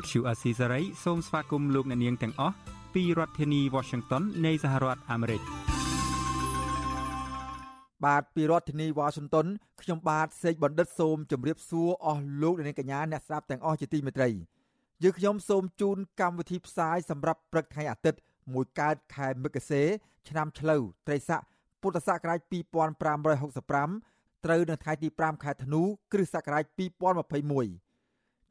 Azizi Serai ជាភាសាខ្មែរ Vuthu Azizi Serai សូមស្វាគមន៍លោកអ្នកនាងទាំងអស់ពីរដ្ឋធានី Washington នៃសហរដ្ឋអាមេរិកបាទពីរដ្ឋធានីវ៉ាស៊ីនតោនខ្ញុំបាទសេកបណ្ឌិតសូមជម្រាបសួរអស់លោកអ្នកនាងកញ្ញាអ្នកស្ដាប់ទាំងអស់ជាទីមេត្រីយើខ្ញុំសូមជូនកម្មវិធីផ្សាយសម្រាប់ព្រឹកថ្ងៃអាទិត្យមួយកើតខែមិគសេ ឆ្នាំឆ្លូវត្រីស័កពុទ្ធសករាជ2565ត្រូវនៅថ្ងៃទី5ខែធ្នូ គ្រិស្តសករាជ2021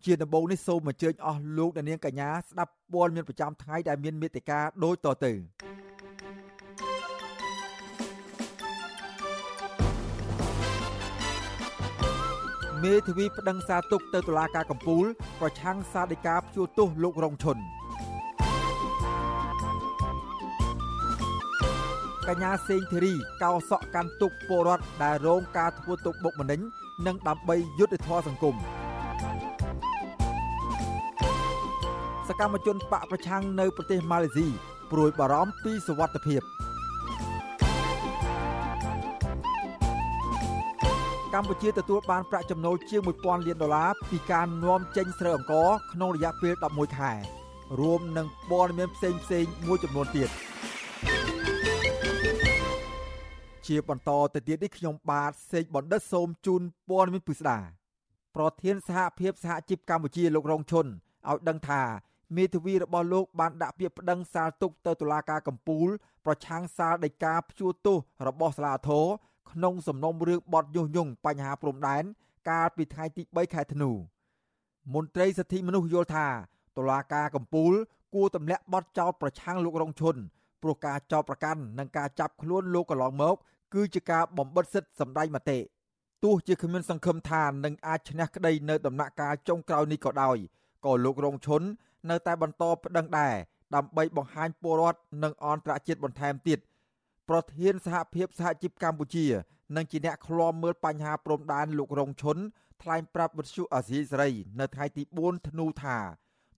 ជាដំបូងនេះសូមអញ្ជើញអស់លោកអ្នកនាងកញ្ញាស្ដាប់ព័ត៌មានប្រចាំថ្ងៃដែលមានមេត្តាដូចតទៅមេធាវីប្តឹងសារទុកទៅតុលាការកំពូល ប្រឆាំងសាធិការព្យួរទោសលោករងឈុនកញ្ញាសេងធីរីកោសក់កាន់ទុកពលរដ្ឋដែលរងការធ្វើទុកបុកម្នេញនិងដើម្បីយុត្តិធម៌សង្គម សកម្មជនបកប្រឆាំងនៅប្រទេសម៉ាឡេស៊ីព្រួយបារម្ភពីសុវត្ថិភាពកម្ពុជាទទួលបានប្រាក់ចំណូលជាង1000លានដុល្លារពីការនាំចេញស្រូវអង្ករក្នុងរយៈពេល11ខែរួមនឹងព័ត៌មានផ្សេងផ្សេងមួយចំនួនទៀតជាបន្តទៅទៀតនេះខ្ញុំបាទសេកបណ្ឌិតសូមជូនព័ត៌មានពិស្ដាប្រធានសហភាពសហជីពកម្ពុជាលោករងឈុនឲ្យដឹងថា មេធាវីរបស់លោកបានដាក់ពាក្យប្តឹងសាលទុកទៅតុលាការកំពូល ប្រឆាំងសាលដីកាព្យួរទោសរបស់សាលាធរក្នុងសំណុំរឿងបទញុះញង់បញ្ហាព្រំដែនកាលពីថ្ងៃទី3ខែធ្នូមន្ត្រីសិទ្ធិមនុស្សយល់ថាតុលាការកំពូល គួរទម្លាក់បទចោទប្រឆាំងលោករងឈុនព្រោះការចោទប្រកាន់និងការចាប់ខ្លួនលោកកន្លងមក គឺជាការបំបិទសិទ្ធិសម្ដែងមតិទោះជាគ្មានសង្ឃឹមថានឹងអាចឈ្នះក្តីនៅដំណាក់កាលចុងក្រោយនេះក៏ដោយ ក៏លោករងឈុននៅតែបន្តប្តឹងដែរដើម្បីបង្ហាញពលរដ្ឋនិងអន្តរជាតិបន្ថែមទៀតប្រធានសហភាពសហជីពកម្ពុជានិងជាអ្នកឃ្លាំមើលបញ្ហាព្រំដែនលោករងឈុនថ្លែងប្រាប់វិទ្យុអាស៊ីសេរីនៅថ្ងៃទី4ធ្នូថា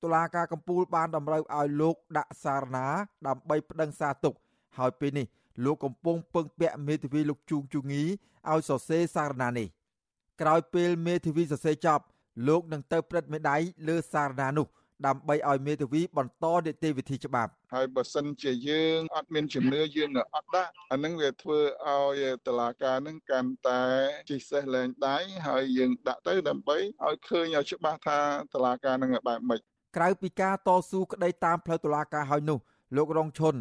តុលាការកំពូលបានតម្រូវឲ្យលោកដាក់សារណា ដើម្បីប្តឹងសារទុក ហើយពេលនេះលោកកំពុងពឹងពាក់មេធាវីលោកជួងជូងីឲ្យសរសេរសារណានេះក្រោយពេលមេធាវីសរសេរចប់ លោកនឹងទៅព្រឹត្តមេដៃលើសារណានោះដើម្បីឲ្យមេធាវីបន្តនីតិវិធីច្បាប់ហើយបើសិនជាយើងអត់មានជំនឿយើងនៅអត់ដាក់អានឹងវាធ្វើឲ្យតឡាការនឹងកាន់តែជីសេះលែងដៃហើយយើងដាក់ទៅដើម្បីឲ្យឃើញឲ្យច្បាស់ថាតឡាការនឹងបែបម៉េចក្រៅពីការតស៊ូក្តីតាមផ្លូវតុលាការហើយនោះលោករងឈុន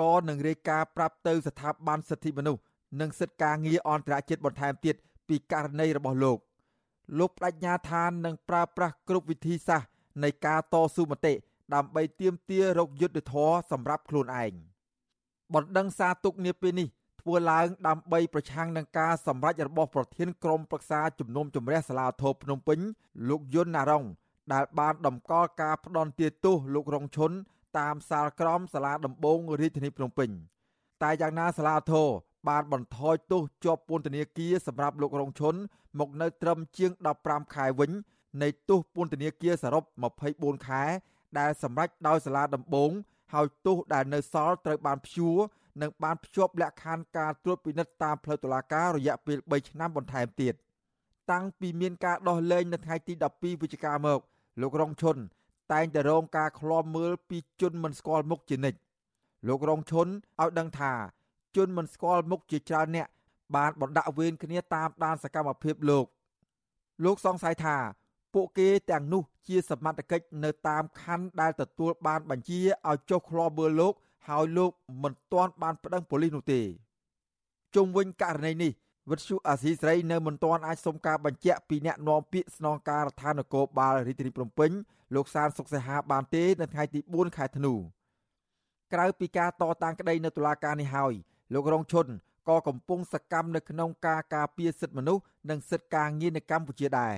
ក៏នឹងរាយការណ៍ប្រាប់ទៅស្ថាប័នសិទ្ធិមនុស្សនិងសិទ្ធិការងារអន្តរជាតិបន្ថែមទៀតពីករណីរបស់លោក លោកបដិញ្ញាថានឹងប្រើប្រាស់គ្រប់វិធីសាស្ត្រនៃការតស៊ូមតិដើម្បីទាមទាររកយុត្តិធម៌សម្រាប់ខ្លួនឯងបណ្ដឹងសារទុកនាពេលនេះធ្វើឡើងដើម្បីប្រឆាំងនឹងការសម្រេចរបស់ប្រធានក្រុមប្រឹក្សាជំនុំជម្រះសាលាធរភ្នំពេញលោកយុនណារងដែលបានដំកល់ការផ្ដន់ទាទោសលោករងឈុនតាមសាលក្រមសាលាដំបងរាជធានីភ្នំពេញតែយ៉ាងណាសាលាធរ បានបន្ថយទោសជាប់ពន្ធនាគារសម្រាប់លោករងឈុនមកនៅត្រឹមជាង15ខែវិញនៃទោសពន្ធនាគារសរុប24ខែ ដែលសម្រេចដោយសាលាដំបងហើយទោសដែលនៅសល់ត្រូវបានព្យួរនិងបានភ្ជាប់លក្ខខណ្ឌការត្រួតពិនិត្យតាមផ្លូវតុលាការរយៈពេល3ឆ្នាំបន្ថែមទៀតតាំងពីមានការដោះលែងនៅថ្ងៃទី12វិច្ឆិកាមក លោករងឈុនតែងតែរងការឃ្លាំមើលពីជនមិនស្គាល់មុខជានិច្ចលោករងឈុនឲ្យដឹងថា ជនមិនស្គាល់មុខជាច្រើនអ្នកបានបណ្ដាក់វេនគ្នាតាមដានសកម្មភាពលោក លោកសង្ស័យថា ពួកគេទាំងនោះជាសមត្ថកិច្ចនៅតាមខណ្ឌដែលទទួលបានបញ្ជាឲ្យចុះឃ្លាំមើលលោក ហើយលោកមិនទាន់បានប្តឹងប៉ូលីសនោះទេជុំវិញករណីនេះវិទ្យុអាស៊ីសេរីនៅមិនទាន់អាចសុំការបញ្ជាក់ពីអ្នកនាំពាក្យស្នងការដ្ឋាននគរបាលរាជធានីភ្នំពេញលោកសានសុកសេហាបានទេនៅថ្ងៃទី4ខែធ្នូក្រៅពីការតតាំងក្តីនៅតុលាការនេះហើយ លោករងឈុនក៏កំពុងសកម្មនៅក្នុងការការពារសិទ្ធិមនុស្សនិងសិទ្ធិការងារនៅកម្ពុជាដែរ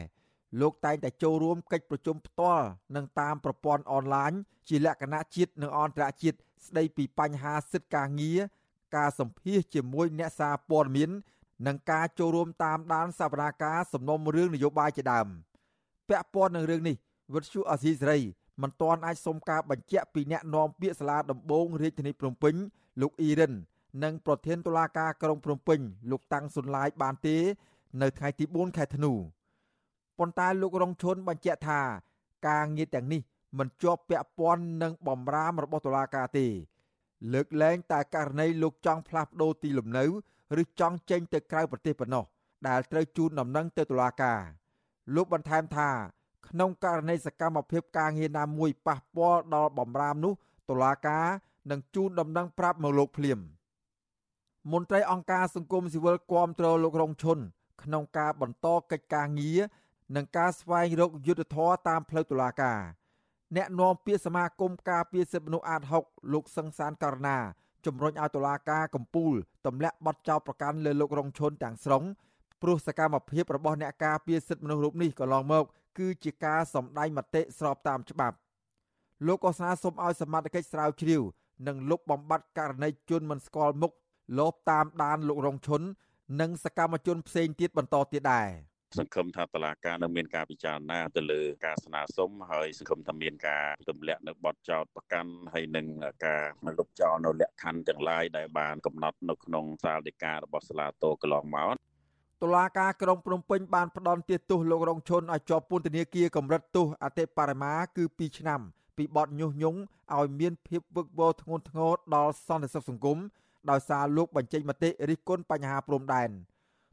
លោកតែងតែចូលរួមកិច្ចប្រជុំផ្ទាល់និងតាមប្រព័ន្ធអនឡាញជាលក្ខណៈជាតិនិងអន្តរជាតិស្ដីពីបញ្ហាសិទ្ធិការងារការសម្ភាសជាមួយអ្នកសារព័ត៌មាននិងការចូលរួមតាមដានសវនាការសំណុំរឿងនយោបាយជាដើមពាក់ព័ន្ធនឹងរឿងនេះវិទ្យុអាស៊ីសេរីមិនទាន់អាចសុំការបញ្ជាក់ពីអ្នកនាំពាក្យសាលាដំបងរាជធានីភ្នំពេញលោកអ៊ីរិន និងប្រធានតុលាការក្រុងភ្នំពេញលោកតាំងសុនឡាយបានទេ នៅថ្ងៃទី4ខែធ្នូប៉ុន្តែលោករងឈុនបញ្ជាក់ថា ការងារទាំងនេះមិនជាប់ពាក់ព័ន្ធនឹងបំរាមរបស់តុលាការទេ លើកលែងតែករណីលោកចង់ផ្លាស់ប្ដូរទីលំនៅឬចង់ចេញទៅក្រៅប្រទេសប៉ុណ្ណោះដែលត្រូវជូនដំណឹងទៅតុលាការលោកបន្ថែមថាក្នុងករណីសកម្មភាពការងារណាមួយប៉ះពាល់ដល់បំរាមនោះតុលាការនឹងជូនដំណឹងប្រាប់មកលោកភ្លាម មន្ត្រីអង្គការសង្គមស៊ីវិលគាំទ្រលោករងឈុនក្នុងការបន្តកិច្ចការងារនិងការស្វែងរកយុត្តិធម៌តាមផ្លូវតុលាការអ្នកនាំពាក្យសមាគមការពារសិទ្ធិមនុស្សអាត6លោកសង្សានករណាជំរុញឲ្យតុលាការកំពូលទម្លាក់បទចោទប្រកាន់លើលោករងឈុនទាំងស្រុងព្រោះសកម្មភាពរបស់អ្នកការពារសិទ្ធិមនុស្សរូបនេះកន្លងមកគឺជាការសម្ដែងមតិស្របតាមច្បាប់លោកក៏ស្នើសុំឲ្យសមត្ថកិច្ចស្រាវជ្រាវនិងលុបបំបាត់ករណីជនមិនស្គាល់មុខ លបតាមដានលោករងឈុននិងសកម្មជនផ្សេងទៀតបន្តទៀតដែរសង្ឃឹមថាតឡាការនៅមានការពិចារណាទៅលើការស្នើសុំហើយសង្ឃឹមថាមានការទម្លាក់នៅបទចោតប្រកាន់ហើយនឹងការលុបចោលនៅលក្ខខណ្ឌទាំងឡាយដែលបានកំណត់នៅក្នុងសាលដីការបស់សាលាតូកន្លងមកតុលាការក្រុងភ្នំពេញបានផ្ដន្ទាទោសលោករងឈុនឲ្យជាប់ពន្ធនាគារកម្រិតទោសអតិបរមាគឺ2ឆ្នាំ ពីបទញុះញង់ឲ្យមានភាពវឹកវរធ្ងន់ធ្ងរដល់សន្តិសុខសង្គម ដោយសារលោកបញ្ចេញមតិរិះគន់បញ្ហាព្រំដែន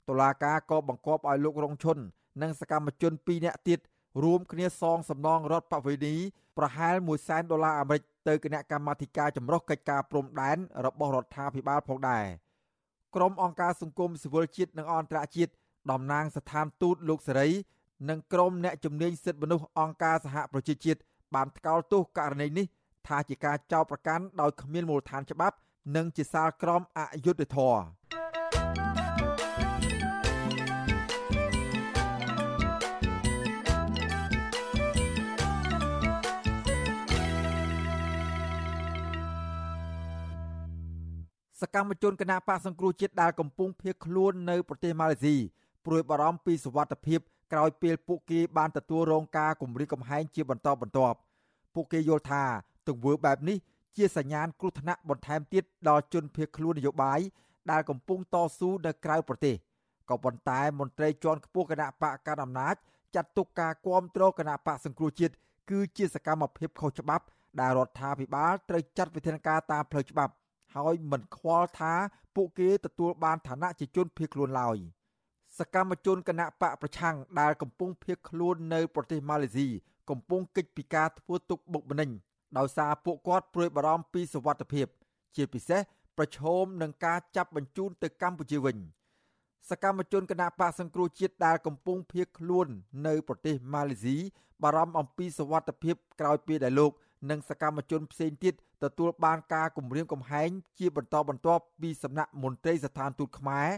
តុលាការក៏បង្គាប់ឲ្យលោករងឈុននិងសកម្មជន2នាក់ទៀតរួមគ្នាសងសំណងរដ្ឋបវេនីប្រហែល1សែនដុល្លារអាមេរិកទៅគណៈកម្មាធិការចម្រុះកិច្ចការព្រំដែនរបស់រដ្ឋាភិបាលផងដែរ។ក្រុមអង្គការសង្គមស៊ីវិលជាតិនិងអន្តរជាតិតំណាងស្ថានទូតលោកសេរីនិងក្រុមអ្នកជំនាញសិទ្ធិមនុស្សអង្គការសហប្រជាជាតិបានថ្កោលទោសករណីនេះថាជាការចោទប្រកាន់ដោយគ្មានមូលដ្ឋានច្បាប់ និងជាសាលក្រមអយុត្តិធម៌សកម្មជនគណៈបកសង្គ្រោះជាតិដែលកំពុងភៀសខ្លួននៅប្រទេសម៉ាឡេស៊ីព្រួយបារម្ភពីសុវត្ថិភាពក្រោយពេលពួកគេបានទទួលរងការគំរាមកំហែងជាបន្តបន្ទាប់ពួកគេយល់ថាទង្វើបែបនេះ ជាសញ្ញាណគ្រោះថ្នាក់បន្ថែមទៀតដល់ជនភៀសខ្លួននយោបាយដែលកំពុងតស៊ូនៅក្រៅប្រទេសក៏ប៉ុន្តែមន្ត្រីជាន់ខ្ពស់គណៈបកកណ្ដាលអំណាចចាត់ទុកការគ្រប់គ្រងគណៈបកសង្គ្រោះជាតិគឺជាសកម្មភាពខុសច្បាប់ដែលរដ្ឋាភិបាលត្រូវចាត់វិធានការតាមផ្លូវច្បាប់ ហើយមិនខ្វល់ថាពួកគេទទួលបានឋានៈជាជនភៀសខ្លួនឡើយសកម្មជនគណៈបកប្រឆាំងដែលកំពុងភៀសខ្លួននៅប្រទេសម៉ាឡេស៊ីកំពុងកិច្ចពីការធ្វើទុកបុកម្នេញ ដោយសារពួកគាត់ព្រួយបារម្ភពីសុវត្ថិភាព ជាពិសេសប្រឈមនឹងការចាប់បញ្ជូនទៅកម្ពុជាវិញសកម្មជនគណៈបកសង្គ្រោះជាតិដែលកំពុងភៀសខ្លួននៅប្រទេសម៉ាឡេស៊ីបារម្ភអំពីសុវត្ថិភាពក្រោយពេលដែលលោកនិងសកម្មជនផ្សេងទៀតទទួលបានការគំរាមកំហែងជាបន្តបន្ទាប់ពីសំណាក់មន្ត្រីស្ថានទូតខ្មែរ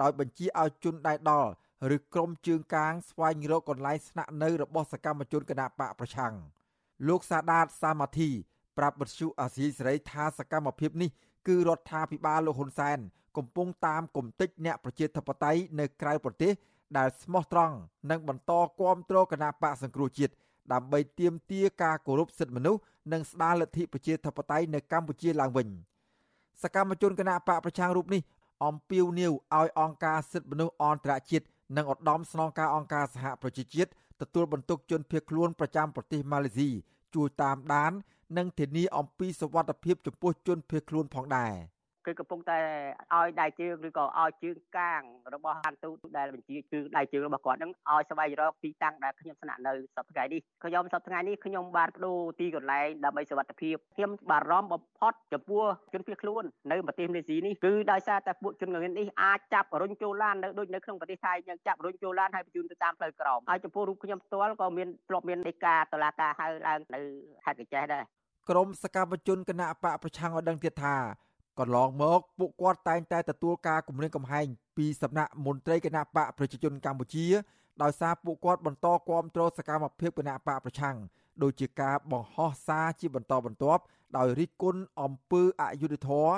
ដោយបញ្ជាឲ្យជនដៃដល់ឬក្រុមជើងកាងស្វែងរកកន្លែងស្នាក់នៅរបស់សកម្មជនគណបកប្រឆាំង លោកសាដាតសាមាធីប្រាប់បទសុអាស៊ីសេរីថាសកម្មភាពនេះគឺរដ្ឋាភិបាលលោកហ៊ុនសែនកំពុងតាមគំតិចអ្នកប្រជាធិបតេយ្យនៅក្រៅប្រទេសដែលស្មោះត្រង់និងបន្តគាំទ្រគណបកសង្គ្រោះជាតិដើម្បីទាមទារការគោរពសិទ្ធិមនុស្សនិងស្ដារលទ្ធិប្រជាធិបតេយ្យនៅកម្ពុជាឡើងវិញសកម្មជនគណៈបកប្រឆាំងរូបនេះអំពាវនាវឲ្យអង្គការសិទ្ធិមនុស្សអន្តរជាតិនិងឧត្តមស្នងការអង្គការសហប្រជាជាតិ ទទួលបន្ទុកជនភៀសខ្លួនប្រចាំប្រទេសម៉ាឡេស៊ីជួយតាមដាន និងធានាអំពីសុវត្ថិភាពចំពោះជនភៀសខ្លួនផងដែរ។ គឺកំពុងតែឲ្យដៃជើងឬក៏ឲ្យជើងកាងរបស់ហាន់ទូតដែលបញ្ជាគឺដៃជើងរបស់គាត់នឹងឲ្យស្វែងរកទីតាំងដែលខ្ញុំស្នាក់នៅសប្តាហ៍នេះខ្ញុំសប្តាហ៍នេះខ្ញុំបានបដូរទីកន្លែងដើម្បីសុវត្ថិភាពខ្ញុំបារម្ភបំផុតចំពោះជនភៀសខ្លួននៅប្រទេសម៉ាឡេស៊ីនេះគឺដោយសារតែពួកជនងងនេះអាចចាប់រុញចូលឡាននៅដូចនៅក្នុងប្រទេសថៃយ៉ាងចាប់រុញចូលឡានហើយបញ្ជូនទៅតាមផ្លូវក្រមហើយចំពោះរូបខ្ញុំផ្ទាល់ក៏មានធ្លាប់មានដីកាតឡាការហៅឡើងនៅខេត្តកញ្ចេះដែរក្រមសកម្មជនគណៈបកប្រឆាំងឲ្យដឹងទៀតថា កន្លងមកពួកគាត់តែងតែទទួលការគំរាមកំហែងពីសំណាក់មន្ត្រីគណៈបកប្រជាជនកម្ពុជាដោយសារពួកគាត់បន្តគាំទ្រសកម្មភាពគណៈបកប្រឆាំងដូចជាការបង្ហោះសារជាបន្តបន្ទាប់ដោយរិះគន់អំពើអយុត្តិធម៌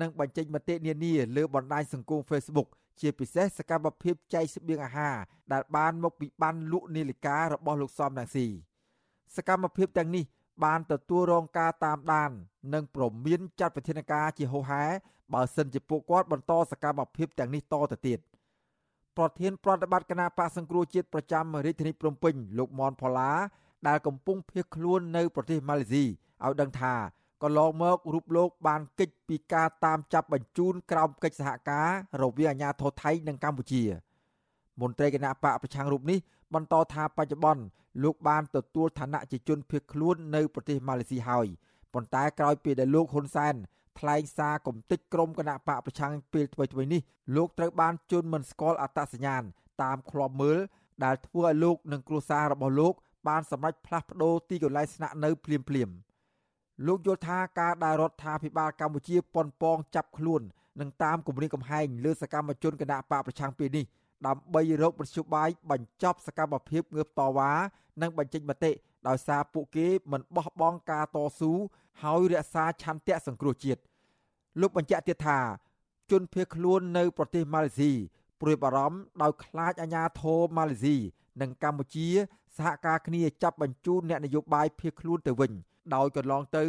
និងបញ្ចេញមតិនានាលើបណ្ដាញសង្គម Facebook ជាពិសេសសកម្មភាពចែកស្បៀងអាហារដែលបានមកពីបានលក់នាឡិការបស់លោកសំរងស៊ីសកម្មភាពទាំងនេះ បានទទួលរងការតាមដាន និងប្រមានចាត់វិធានការជាហូហែបើសិនជាពួកគាត់បន្តសកម្មភាពទាំងនេះតទៅទៀតប្រធានប្រតិបត្តិគណៈបកសង្គ្រោះជាតិប្រចាំរាជធានីភ្នំពេញលោកមនផល្លាដែលកំពុងភៀសខ្លួននៅប្រទេសម៉ាឡេស៊ីឲ្យដឹងថាកន្លងមករូបលោកបានកិច្ចពីការតាមចាប់បញ្ជូនក្រោមកិច្ចសហការរវាងអាជ្ញាធរថៃនិងកម្ពុជាមន្ត្រីគណៈបកប្រឆាំងរូបនេះបន្តថាបច្ចុប្បន្ន លោកបានទទួលឋានៈជាជនភៀសខ្លួននៅប្រទេសម៉ាឡេស៊ីហើយប៉ុន្តែក្រោយពីដែលលោកហ៊ុនសែនថ្លែងសារគំតិចក្រុមគណៈបកប្រឆាំងពេលថ្មីៗនេះលោកត្រូវបានជន់មិនស្គាល់អត្តសញ្ញាណតាមឃ្លាំមើលដែលធ្វើឲ្យលោកនិងគ្រួសាររបស់លោក បានសម្រេចផ្លាស់ប្តូរទីកន្លែងស្នាក់នៅភ្លាមភ្លាមលោកយល់ថាការដែលរដ្ឋាភិបាលកម្ពុជាប៉ុនប៉ងចាប់ខ្លួននិងតាមគម្រាមកំហែងលើសកម្មជនគណៈបកប្រឆាំងពេលនេះ ដើម្បីរកមធ្យោបាយបញ្ចប់សកម្មភាពងើបតវ៉ានិងបញ្ចេញមតិដោយសារពួកគេមិនបោះបង់ការតស៊ូហើយរក្សាឆន្ទៈសង្គ្រោះជាតិលោកបញ្ជាក់ទៀតថាជនភៀសខ្លួននៅប្រទេសម៉ាឡេស៊ីព្រួយបារម្ភដោយខ្លាចអាញាធរម៉ាឡេស៊ីនិងកម្ពុជាសហការគ្នាចាប់បញ្ជូនអ្នកនយោបាយភៀសខ្លួនទៅវិញដោយកន្លងទៅ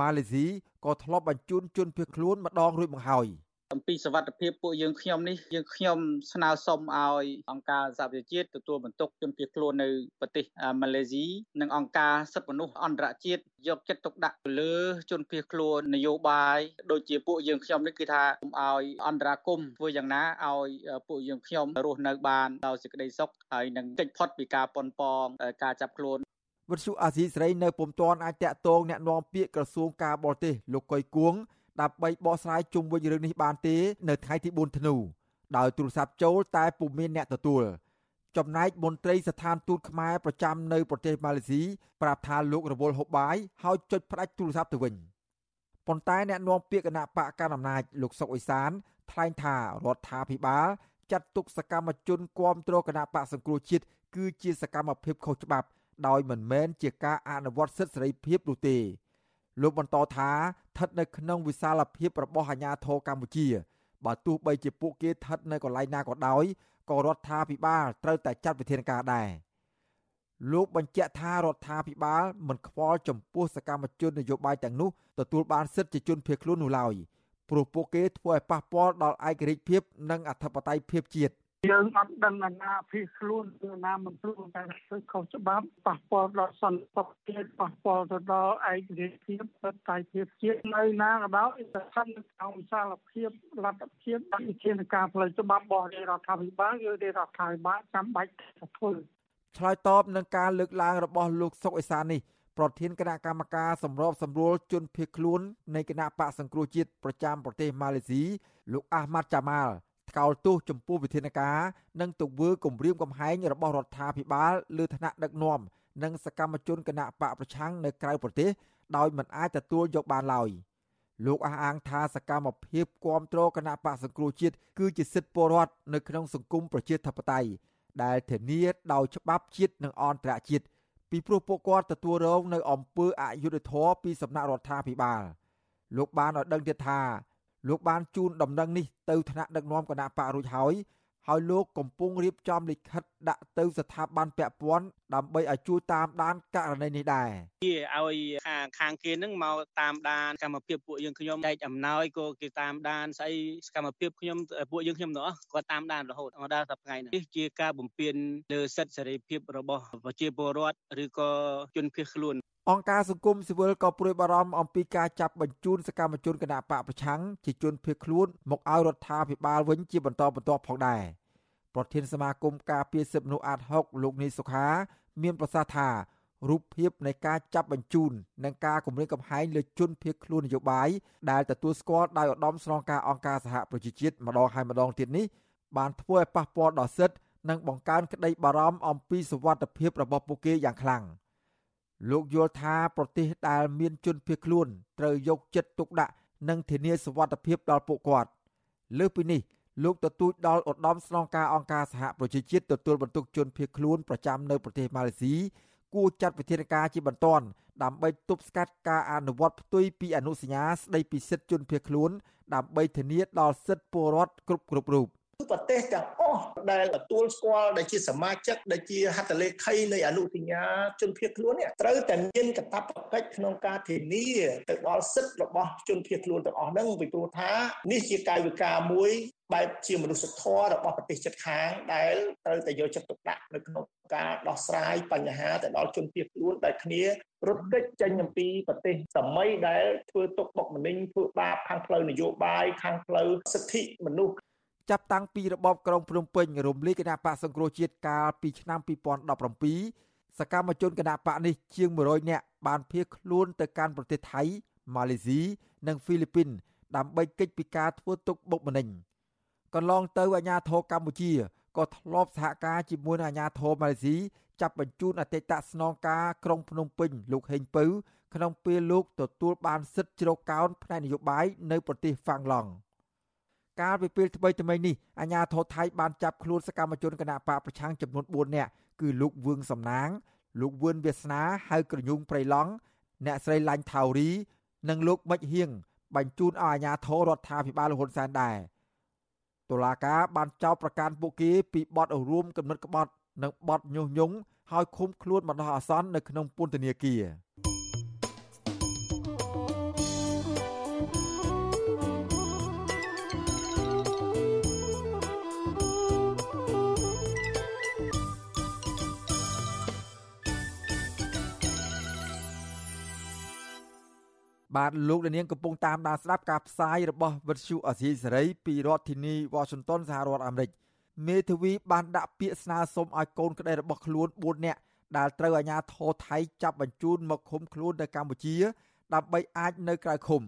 ម៉ាឡេស៊ីក៏ធ្លាប់បញ្ជូនជនភៀសខ្លួនម្ដងរួចមកហើយ។ អំពីសវត្ថភាពពួកយើងខ្ញុំនេះយើងខ្ញុំស្នើសុំឲ្យអង្គការសហប្រជាជាតិទទួលបន្ទុកជនភៀសខ្លួននៅប្រទេសម៉ាឡេស៊ីនិងអង្គការសិទ្ធិមនុស្សអន្តរជាតិយកចិត្តទុកដាក់ទៅលើជនភៀសខ្លួននយោបាយដូចជាពួកយើងខ្ញុំនេះគឺថាគុំឲ្យអន្តរាគមធ្វើយ៉ាងណាឲ្យពួកយើងខ្ញុំរស់នៅបានដោយសេចក្តីសុខហើយនឹងកិច្ចផុតពីការប៉ុនប៉ងការចាប់ខ្លួនវិទ្យុអាស៊ីសេរីនៅពុំទាន់អាចតាក់ទងแนะនាំពាក្យក្រសួងការបរទេសលោកកុយគួង ដើម្បីបកស្រាយជុំវិញរឿងនេះបានទេនៅថ្ងៃទី4ធ្នូដោយទូរស័ព្ទចូលតែពុំមានអ្នកទទួលចំណែកមន្ត្រីស្ថានទូតខ្មែរប្រចាំនៅប្រទេសម៉ាឡេស៊ីប្រាប់ថាលោករវល់ហូបបាយហើយចុចផ្ដាច់ទូរស័ព្ទទៅវិញប៉ុន្តែអ្នកនាំពាក្យគណៈបកកណ្ដាលអំណាចលោកសុកអេសានថ្លែងថារដ្ឋាភិបាលចាត់ទុកសកម្មជនគាំទ្រគណៈបកសង្គ្រោះជាតិគឺជាសកម្មភាពខុសច្បាប់ដោយមិនមែនជាការអនុវត្តសិទ្ធិសេរីភាពនោះទេ លោកបន្តថាស្ថិតនៅក្នុងវិសាលភាពរបស់អាជ្ញាធរកម្ពុជាបើទោះបីជាពួកគេស្ថិតនៅកន្លែងណាក៏ដោយក៏រដ្ឋាភិបាលត្រូវតែចាត់វិធានការដែរលោកបញ្ជាក់ថារដ្ឋាភិបាលមិនខ្វល់ចំពោះសកម្មជននយោបាយទាំងនោះទទួលបានសិទ្ធិជាជនភៀសខ្លួននោះឡើយព្រោះពួកគេធ្វើឲ្យប៉ះពាល់ដល់ឯករាជ្យភាពនិងអធិបតេយ្យភាពជាតិ យើងអត់ដឹងអាណាភីខ្លួនឬណាមិនខ្លួនតែធ្វើខុសច្បាប់ប៉ះពាល់ដល់សន្តិសុខជាតិប៉ះពាល់ទៅដល់ឯករាជ្យភាពបតៃភាពជាតិនៅណាក៏ដោយស្ថិតនៅក្នុងវិសាលភាពលទ្ធភាពវិធានការផ្លូវច្បាប់របស់រដ្ឋាភិបាលឬរដ្ឋាភិបាលចាំបាច់ធ្វើឆ្លើយតបនឹងការលើកឡើងរបស់លោកសុកអេសាននេះប្រធានគណៈកម្មការសម្របសម្រួលជនភៀសខ្លួននៃគណៈបកសង្គ្រោះជាតិប្រចាំប្រទេសម៉ាឡេស៊ីលោកអាហ្មាត់ចាម៉ាល់ ថ្កោលទោសចំពោះវិធានការនិងទង្វើគំរាមកំហែងរបស់រដ្ឋាភិបាលលើឋានៈដឹកនាំនិងសកម្មជនគណៈបកប្រឆាំងនៅក្រៅប្រទេសដោយមិនអាចទទួលយកបានឡើយលោកអះអាងថាសកម្មភាពគ្រប់គ្រងគណៈបកសង្គ្រោះជាតិគឺជាសិទ្ធិពលរដ្ឋនៅក្នុងសង្គមប្រជាធិបតេយ្យដែលធានាដោយច្បាប់ជាតិនិងអន្តរជាតិពីព្រោះពួកគាត់ទទួលរងនៅអំពើអយុត្តិធម៌ពីសំណាក់រដ្ឋាភិបាលលោកបានឲ្យដឹងទៀតថា លោកបានជូនដំណឹងនេះទៅថ្នាក់ដឹកនាំគណៈបករួចហើយហើយលោកកំពុងរៀបចំលិខិតដាក់ទៅស្ថាប័នពាក់ព័ន្ធដើម្បីឲ្យជួយតាមដានករណីនេះដែរជាឲ្យខាងខាងគេនឹងមកតាមដានកម្មភាពពួកយើងខ្ញុំចែកអំណោយក៏គេតាមដានស្អីសកម្មភាពខ្ញុំពួកយើងខ្ញុំទាំងអស់គាត់តាមដានរហូតមកដល់សប្តាហ៍នេះជាការបំពេញលើសិទ្ធិសេរីភាពរបស់ប្រជាពលរដ្ឋឬក៏ជនភៀសខ្លួន អង្គការសង្គមស៊ីវិលក៏ព្រួយបារម្ភអំពីការចាប់បញ្ជូនសកម្មជនគណបកប្រឆាំងជាជនភៀសខ្លួនមកឲ្យរដ្ឋាភិបាលវិញជាបន្តបន្ទាប់ផងដែរប្រធានសមាគមការពារសិទ្ធិមនុស្សអាត6លោកនីសុខា មានប្រសាសន៍ថារូបភាពនៃការចាប់បញ្ជូននិងការគម្រាមកំហែងលើជនភៀសខ្លួននយោបាយដែលទទួលស្គាល់ដោយឧត្តមស្នងការអង្គការសហប្រជាជាតិម្ដងហើយម្ដងទៀតនេះបានធ្វើឲ្យប៉ះពាល់ដល់សិទ្ធិនិងបង្កើនក្តីបារម្ភអំពីសុវត្ថិភាពរបស់ពួកគេយ៉ាងខ្លាំង។ លោកយល់ថាប្រទេសដែលមានជនភៀសខ្លួនត្រូវយកចិត្តទុកដាក់និងធានាសុវត្ថិភាពដល់ពួកគាត់លើសពីនេះលោកទទូចដល់ឧត្តមស្នងការអង្គការសហប្រជាជាតិទទួលបន្ទុកជនភៀសខ្លួនប្រចាំនៅប្រទេសម៉ាឡេស៊ីគួរចាត់វិធានការជាបន្ទាន់ដើម្បីទប់ស្កាត់ការអនុវត្តផ្ទុយពីអនុសញ្ញាស្តីពីសិទ្ធិជនភៀសខ្លួនដើម្បីធានាដល់សិទ្ធិពលរដ្ឋគ្រប់គ្រប់រូប។ ប្រទេសទាំងអស់ដែលទទួលស្គាល់ដែលជាសមាជិកដែលជាហត្ថលេខីនៃអនុសញ្ញាជនភៀសខ្លួននេះត្រូវតែមានកាតព្វកិច្ចក្នុងការធានាទៅដល់សិទ្ធិរបស់ជនភៀសខ្លួនទាំងអស់ហ្នឹងពីព្រោះថានេះជាកាយវិការមួយបែបជាមនុស្សធម៌របស់ប្រទេសជិតខាងដែលត្រូវតែយកចិត្តទុកដាក់នៅក្នុងការដោះស្រាយបញ្ហាទៅដល់ជនភៀសខ្លួនដែលគ្នារត់គេចចេញអំពីប្រទេសសម័យដែលធ្វើទុកបុកម្នេញធ្វើបាបខាងផ្លូវនយោបាយខាងផ្លូវសិទ្ធិមនុស្ស ចាប់តាំងពីរបបក្រុងភ្នំពេញរំលាយគណៈបកសង្គ្រោះជាតិកាលពីឆ្នាំ2017សកម្មជនគណៈបកនេះជាង100នាក់បានភៀសខ្លួនទៅកាន់ប្រទេសថៃម៉ាឡេស៊ីនិងហ្វីលីពីន ដើម្បីគេចពីការធ្វើទុកបុកម្នេញកន្លងទៅអាជ្ញាធរកម្ពុជាក៏ធ្លាប់សហការជាមួយនឹងអាជ្ញាធរម៉ាឡេស៊ីចាប់បញ្ជូនអតីតស្នងការក្រុងភ្នំពេញលោកហេងពៅក្នុងពេលលោកទទួលបានសិទ្ធិជ្រកកោនផ្នែកនយោបាយនៅប្រទេសហ្វាំងឡង់ កាលពីពេលថ្មីថ្មីនេះអាជ្ញាធរថៃបានចាប់ខ្លួនសកម្មជនគណបកប្រឆាំងចំនួន4នាក់គឺលោកវឿងសំណាង លោកវឿនវាសនាហៅក្រញូងព្រៃឡង់អ្នកស្រីឡាញ់ថាវរី និងលោកមិចហៀងបញ្ជូនឲ្យអាជ្ញាធររដ្ឋាភិបាលលហ៊ុនសែនដែរតុលាការបានចោទប្រកាន់ពួកគេពីបទរួមគំនិតក្បត់ និងបទញុះញង់ហើយឃុំខ្លួនបណ្ដោះអាសន្ននៅក្នុងពន្ធនាគារ បាទលោកលានកំពុងតាមដានស្ដាប់ការផ្សាយរបស់វិទ្យុអសីសេរីពីរដ្ឋធានី Washington សហរដ្ឋអាមេរិកមេធាវីបានដាក់ពាក្យស្នើសុំឲ្យកូនក្តីរបស់ខ្លួន4នាក់ដែលត្រូវអាជ្ញាធរថៃចាប់បញ្ជូនមកឃុំខ្លួននៅកម្ពុជាដើម្បីអាចនៅក្រៅឃុំ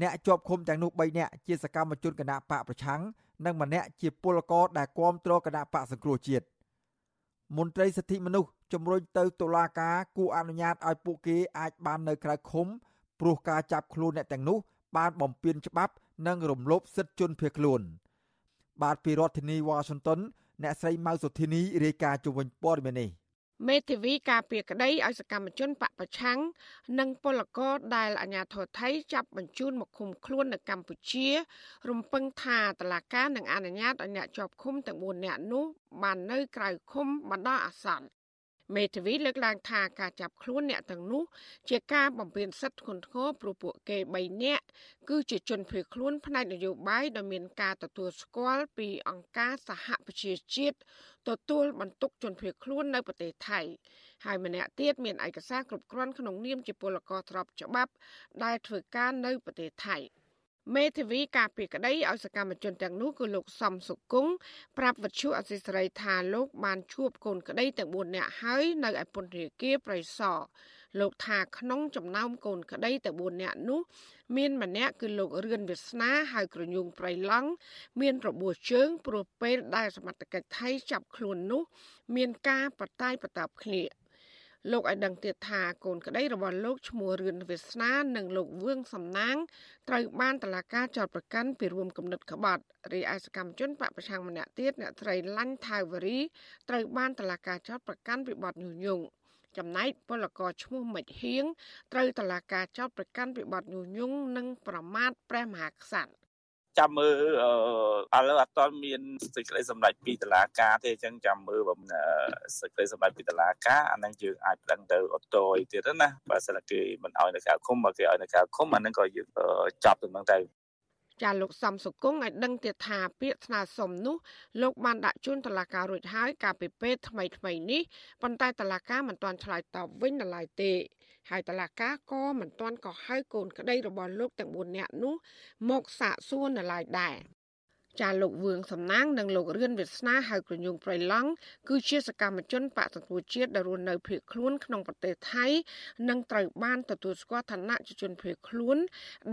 អ្នកជាប់ឃុំទាំងនោះ3នាក់ជាសកម្មជនគណៈបកប្រឆាំងនិងម្នាក់ជាពលករដែលគាំទ្រគណៈបកសង្គ្រោះជាតិមន្ត្រីសិទ្ធិមនុស្សជំរុញទៅតុលាការគួរអនុញ្ញាតឲ្យពួកគេអាចបាននៅក្រៅឃុំ ព្រោះការចាប់ខ្លួនអ្នកទាំងនោះបានបំពានច្បាប់និងរំលោភសិទ្ធិជនភៀសខ្លួន បាទពីរដ្ឋធានីវ៉ាស៊ីនតោនអ្នកស្រីម៉ៅសុធីនីរាយការណ៍ជុំវិញព័ត៌មាននេះមេធាវីការពីក្តីឲ្យសកម្មជនបពប្រឆាំងនិងពលករដែលអាញាធរថៃចាប់បញ្ជូនមកឃុំខ្លួននៅកម្ពុជា រំពឹងថាតឡាការនឹងអនុញ្ញាតឲ្យអ្នកជាប់ឃុំទាំង4នាក់នោះបាននៅក្រៅឃុំបណ្ដោះអាសន្ន មេធាវីលើកឡើងថាការចាប់ខ្លួនអ្នកទាំងនោះជាការបំពានសិទ្ធិធ្ងន់ធ្ងរព្រោះពួកគេ3នាក់គឺជាជនភៀសខ្លួនផ្នែកនយោបាយដែលមានការទទួលស្គាល់ពីអង្គការសហប្រជាជាតិទទួលបន្ទុកជនភៀសខ្លួននៅប្រទេសថៃហើយម្នាក់ទៀតមានឯកសារគ្រប់គ្រាន់ក្នុងនាមជាពលករទ្របច្បាប់ដែលធ្វើការនៅប្រទេសថៃ។ មេធាវីការពីក្តីឲ្យសកម្មជនទាំងនោះគឺលោកសំសុគង្គប្រាប់វិទ្យុអសីសេរីថាលោកបានជួបកូនក្តីទាំង4នាក់ហើយនៅឯពន្ធនាគារប្រៃសណលោកថាក្នុងចំណោមកូនក្តីទាំង4នាក់នោះ មានម្នាក់គឺលោករឿនវាសនាហៅក្រញូងប្រៃឡង់មានរបួសជើងព្រោះពេលដែលសមត្ថកិច្ចថៃចាប់ខ្លួននោះ មានការបតាយបតាបគ្នា លោកឲ្យដឹងទៀតថាកូនក្តីរបស់លោកឈ្មោះរឿនវាសនានិងលោកវឿងសំណាងត្រូវបានតឡាការចោទប្រកាន់ពីរួមគំនិតក្បត់រីឯសកម្មជនបពប្រឆាំងម្នាក់ទៀតអ្នកត្រីឡាញ់ថាវរីត្រូវបានតឡាការចោទប្រកាន់ពីបទញុះញង់ចំណែកពលករឈ្មោះមិចហៀងត្រូវតឡាការចោទប្រកាន់ពីបទញុះញង់និងប្រមាថព្រះមហាក្សត្រ ចាំមើលឥឡូវអត់ទាន់មានសេចក្តីសម្រេចពីតុលាការទេអញ្ចឹងចាំមើលបំសេចក្តីសម្រេចពីតុលាការអានឹងយើងអាចប្តឹងទៅអូតូទៀតណាបើសិនគេមិនអោយនៅក្រៅឃុំបើគេអោយនៅក្រៅឃុំអានឹងក៏យើងចាប់ទៅនឹងទៅ ចាលោកសំសុគង្គឲ្យដឹងទៀតថាពាក្យស្នើសុំនោះលោកបានដាក់ជូនតុលាការរួចហើយកាលពីពេលថ្មីថ្មីនេះប៉ុន្តែតុលាការមិនទាន់ឆ្លើយតបវិញនៅឡើយទេហើយតឡាកាក៏មិនទាន់ក៏ហៅកូនក្តីរបស់លោកទាំង4នាក់នោះមកសាកសួរនៅឡើយដែរ ចាលោកវឿងសំណាងនិងលោករឿនវាសនាហៅក្រញូងប្រៃឡង់គឺជាសកម្មជនបកសង្គ្រោះជាតិដែលរស់នៅភៀសខ្លួនក្នុងប្រទេសថៃនិងត្រូវបានទទួលស្គាល់ឋានៈជាជនភៀសខ្លួន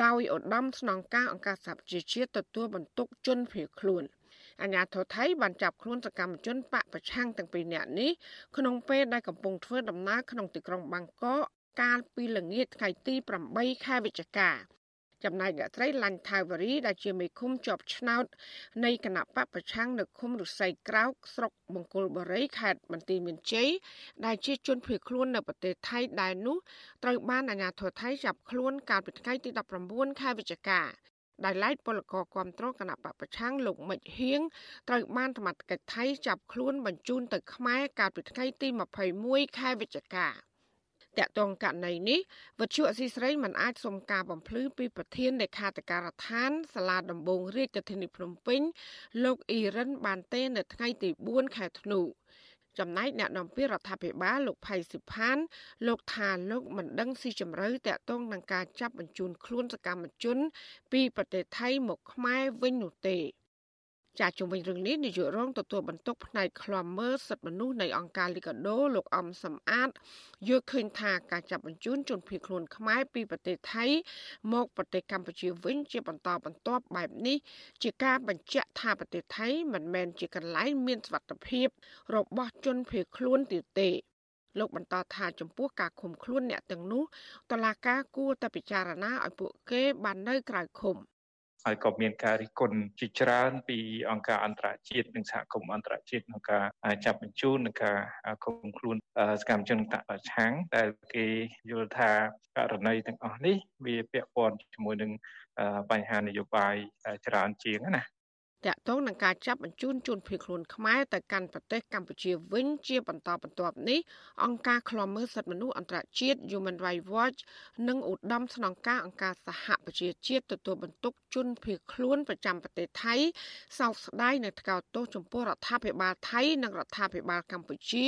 ដោយឧត្តមស្នងការអង្គការសហប្រជាជាតិទទួលបន្ទុកជនភៀសខ្លួនអាញាធរថៃបានចាប់ខ្លួនសកម្មជនបកប្រឆាំងទាំងពីរនាក់នេះក្នុងពេលដែលកំពុងធ្វើដំណើរក្នុងទីក្រុងបាងកកកាលពីល្ងាចថ្ងៃទី8ខែវិច្ឆិកា ចំណែកអ្នកស្រីឡាញ់ថាវរីដែលជាមេឃុំជាប់ឆ្នោតនៃគណៈបពប្រឆាំងនៅឃុំរុស័យក្រោកស្រុកបង្គោលបុរីខេត្តបន្ទាយមានជ័យដែលជាជនភៀសខ្លួននៅប្រទេសថៃដែលនោះត្រូវបានអាជ្ញាធរថៃចាប់ខ្លួនកាលពីថ្ងៃទី19ខែវិច្ឆិកាដែលឡែកពលករគ្រប់គ្រងគណៈបពប្រឆាំងលោកមិចហៀងត្រូវបានសមត្ថកិច្ចថៃចាប់ខ្លួនបញ្ជូនទៅខ្មែរកាលពីថ្ងៃទី21ខែវិច្ឆិកា តកតងករណីនេះវិទ្យុអសីស្រីមិនអាចសុំការបំភ្លឺពីប្រធានលេខាធិការដ្ឋានសាលាដំបងរាជធានីភ្នំពេញលោកអ៊ីរ៉ានបានទេនៅថ្ងៃទី4ខែធ្នូចំណែកអ្នកនាំពាក្យរដ្ឋាភិបាលលោកផៃសិផាន លោកថាលោកមិនដឹងស៊ីជម្រៅតកតងនឹងការចាប់បញ្ជូនខ្លួនសកម្មជន ពីប្រទេសថៃមកខ្មែរវិញនោះទេ ចាជំវិញរឿងនេះនាយករងទទួលបន្ទុកផ្នែកខ្លំមើលសិទ្ធិមនុស្សនៃអង្គការលីកាដូលោកអំសំអាតយល់ឃើញថាការចាប់បញ្ជូនជនភៀសខ្លួនខ្មែរពីប្រទេសថៃមកប្រទេសកម្ពុជាវិញជាបន្តបន្ទាប់បែបនេះជាការបញ្ជាក់ថាប្រទេសថៃមិនមែនជាកន្លែងមានសុវត្ថិភាពរបស់ជនភៀសខ្លួនទៀតទេលោកបន្តថាចំពោះការឃុំខ្លួនអ្នកទាំងនោះតឡាការគួរតែពិចារណាឲ្យពួកគេបាននៅក្រៅឃុំ។ ហើយក៏មានការរិះគន់ជាច្រើនពីអង្គការអន្តរជាតិនិងសហគមន៍អន្តរជាតិក្នុងការចាប់បញ្ជូននិងការឃុំខ្លួនសកម្មជនតបប្រឆាំងដែលគេយល់ថាករណីទាំងអស់នេះវាពាក់ព័ន្ធជាមួយនឹងបញ្ហានយោបាយច្រើនជាងណា តកតងនឹងការចាប់បញ្ជូនជនភៀសខ្លួនខ្មែរទៅកាន់ប្រទេសកម្ពុជាវិញជាបន្តបន្ទាប់នេះអង្គការឃ្លាំមើលសិទ្ធិមនុស្សអន្តរជាតិ Human Rights Watch និងឧត្តមស្នងការអង្គការសហប្រជាជាតិទទួលបន្ទុកជនភៀសខ្លួនប្រចាំប្រទេសថៃសោកស្ដាយនៅថ្កោលទោសចំពោះរដ្ឋាភិបាលថៃនិងរដ្ឋាភិបាលកម្ពុជា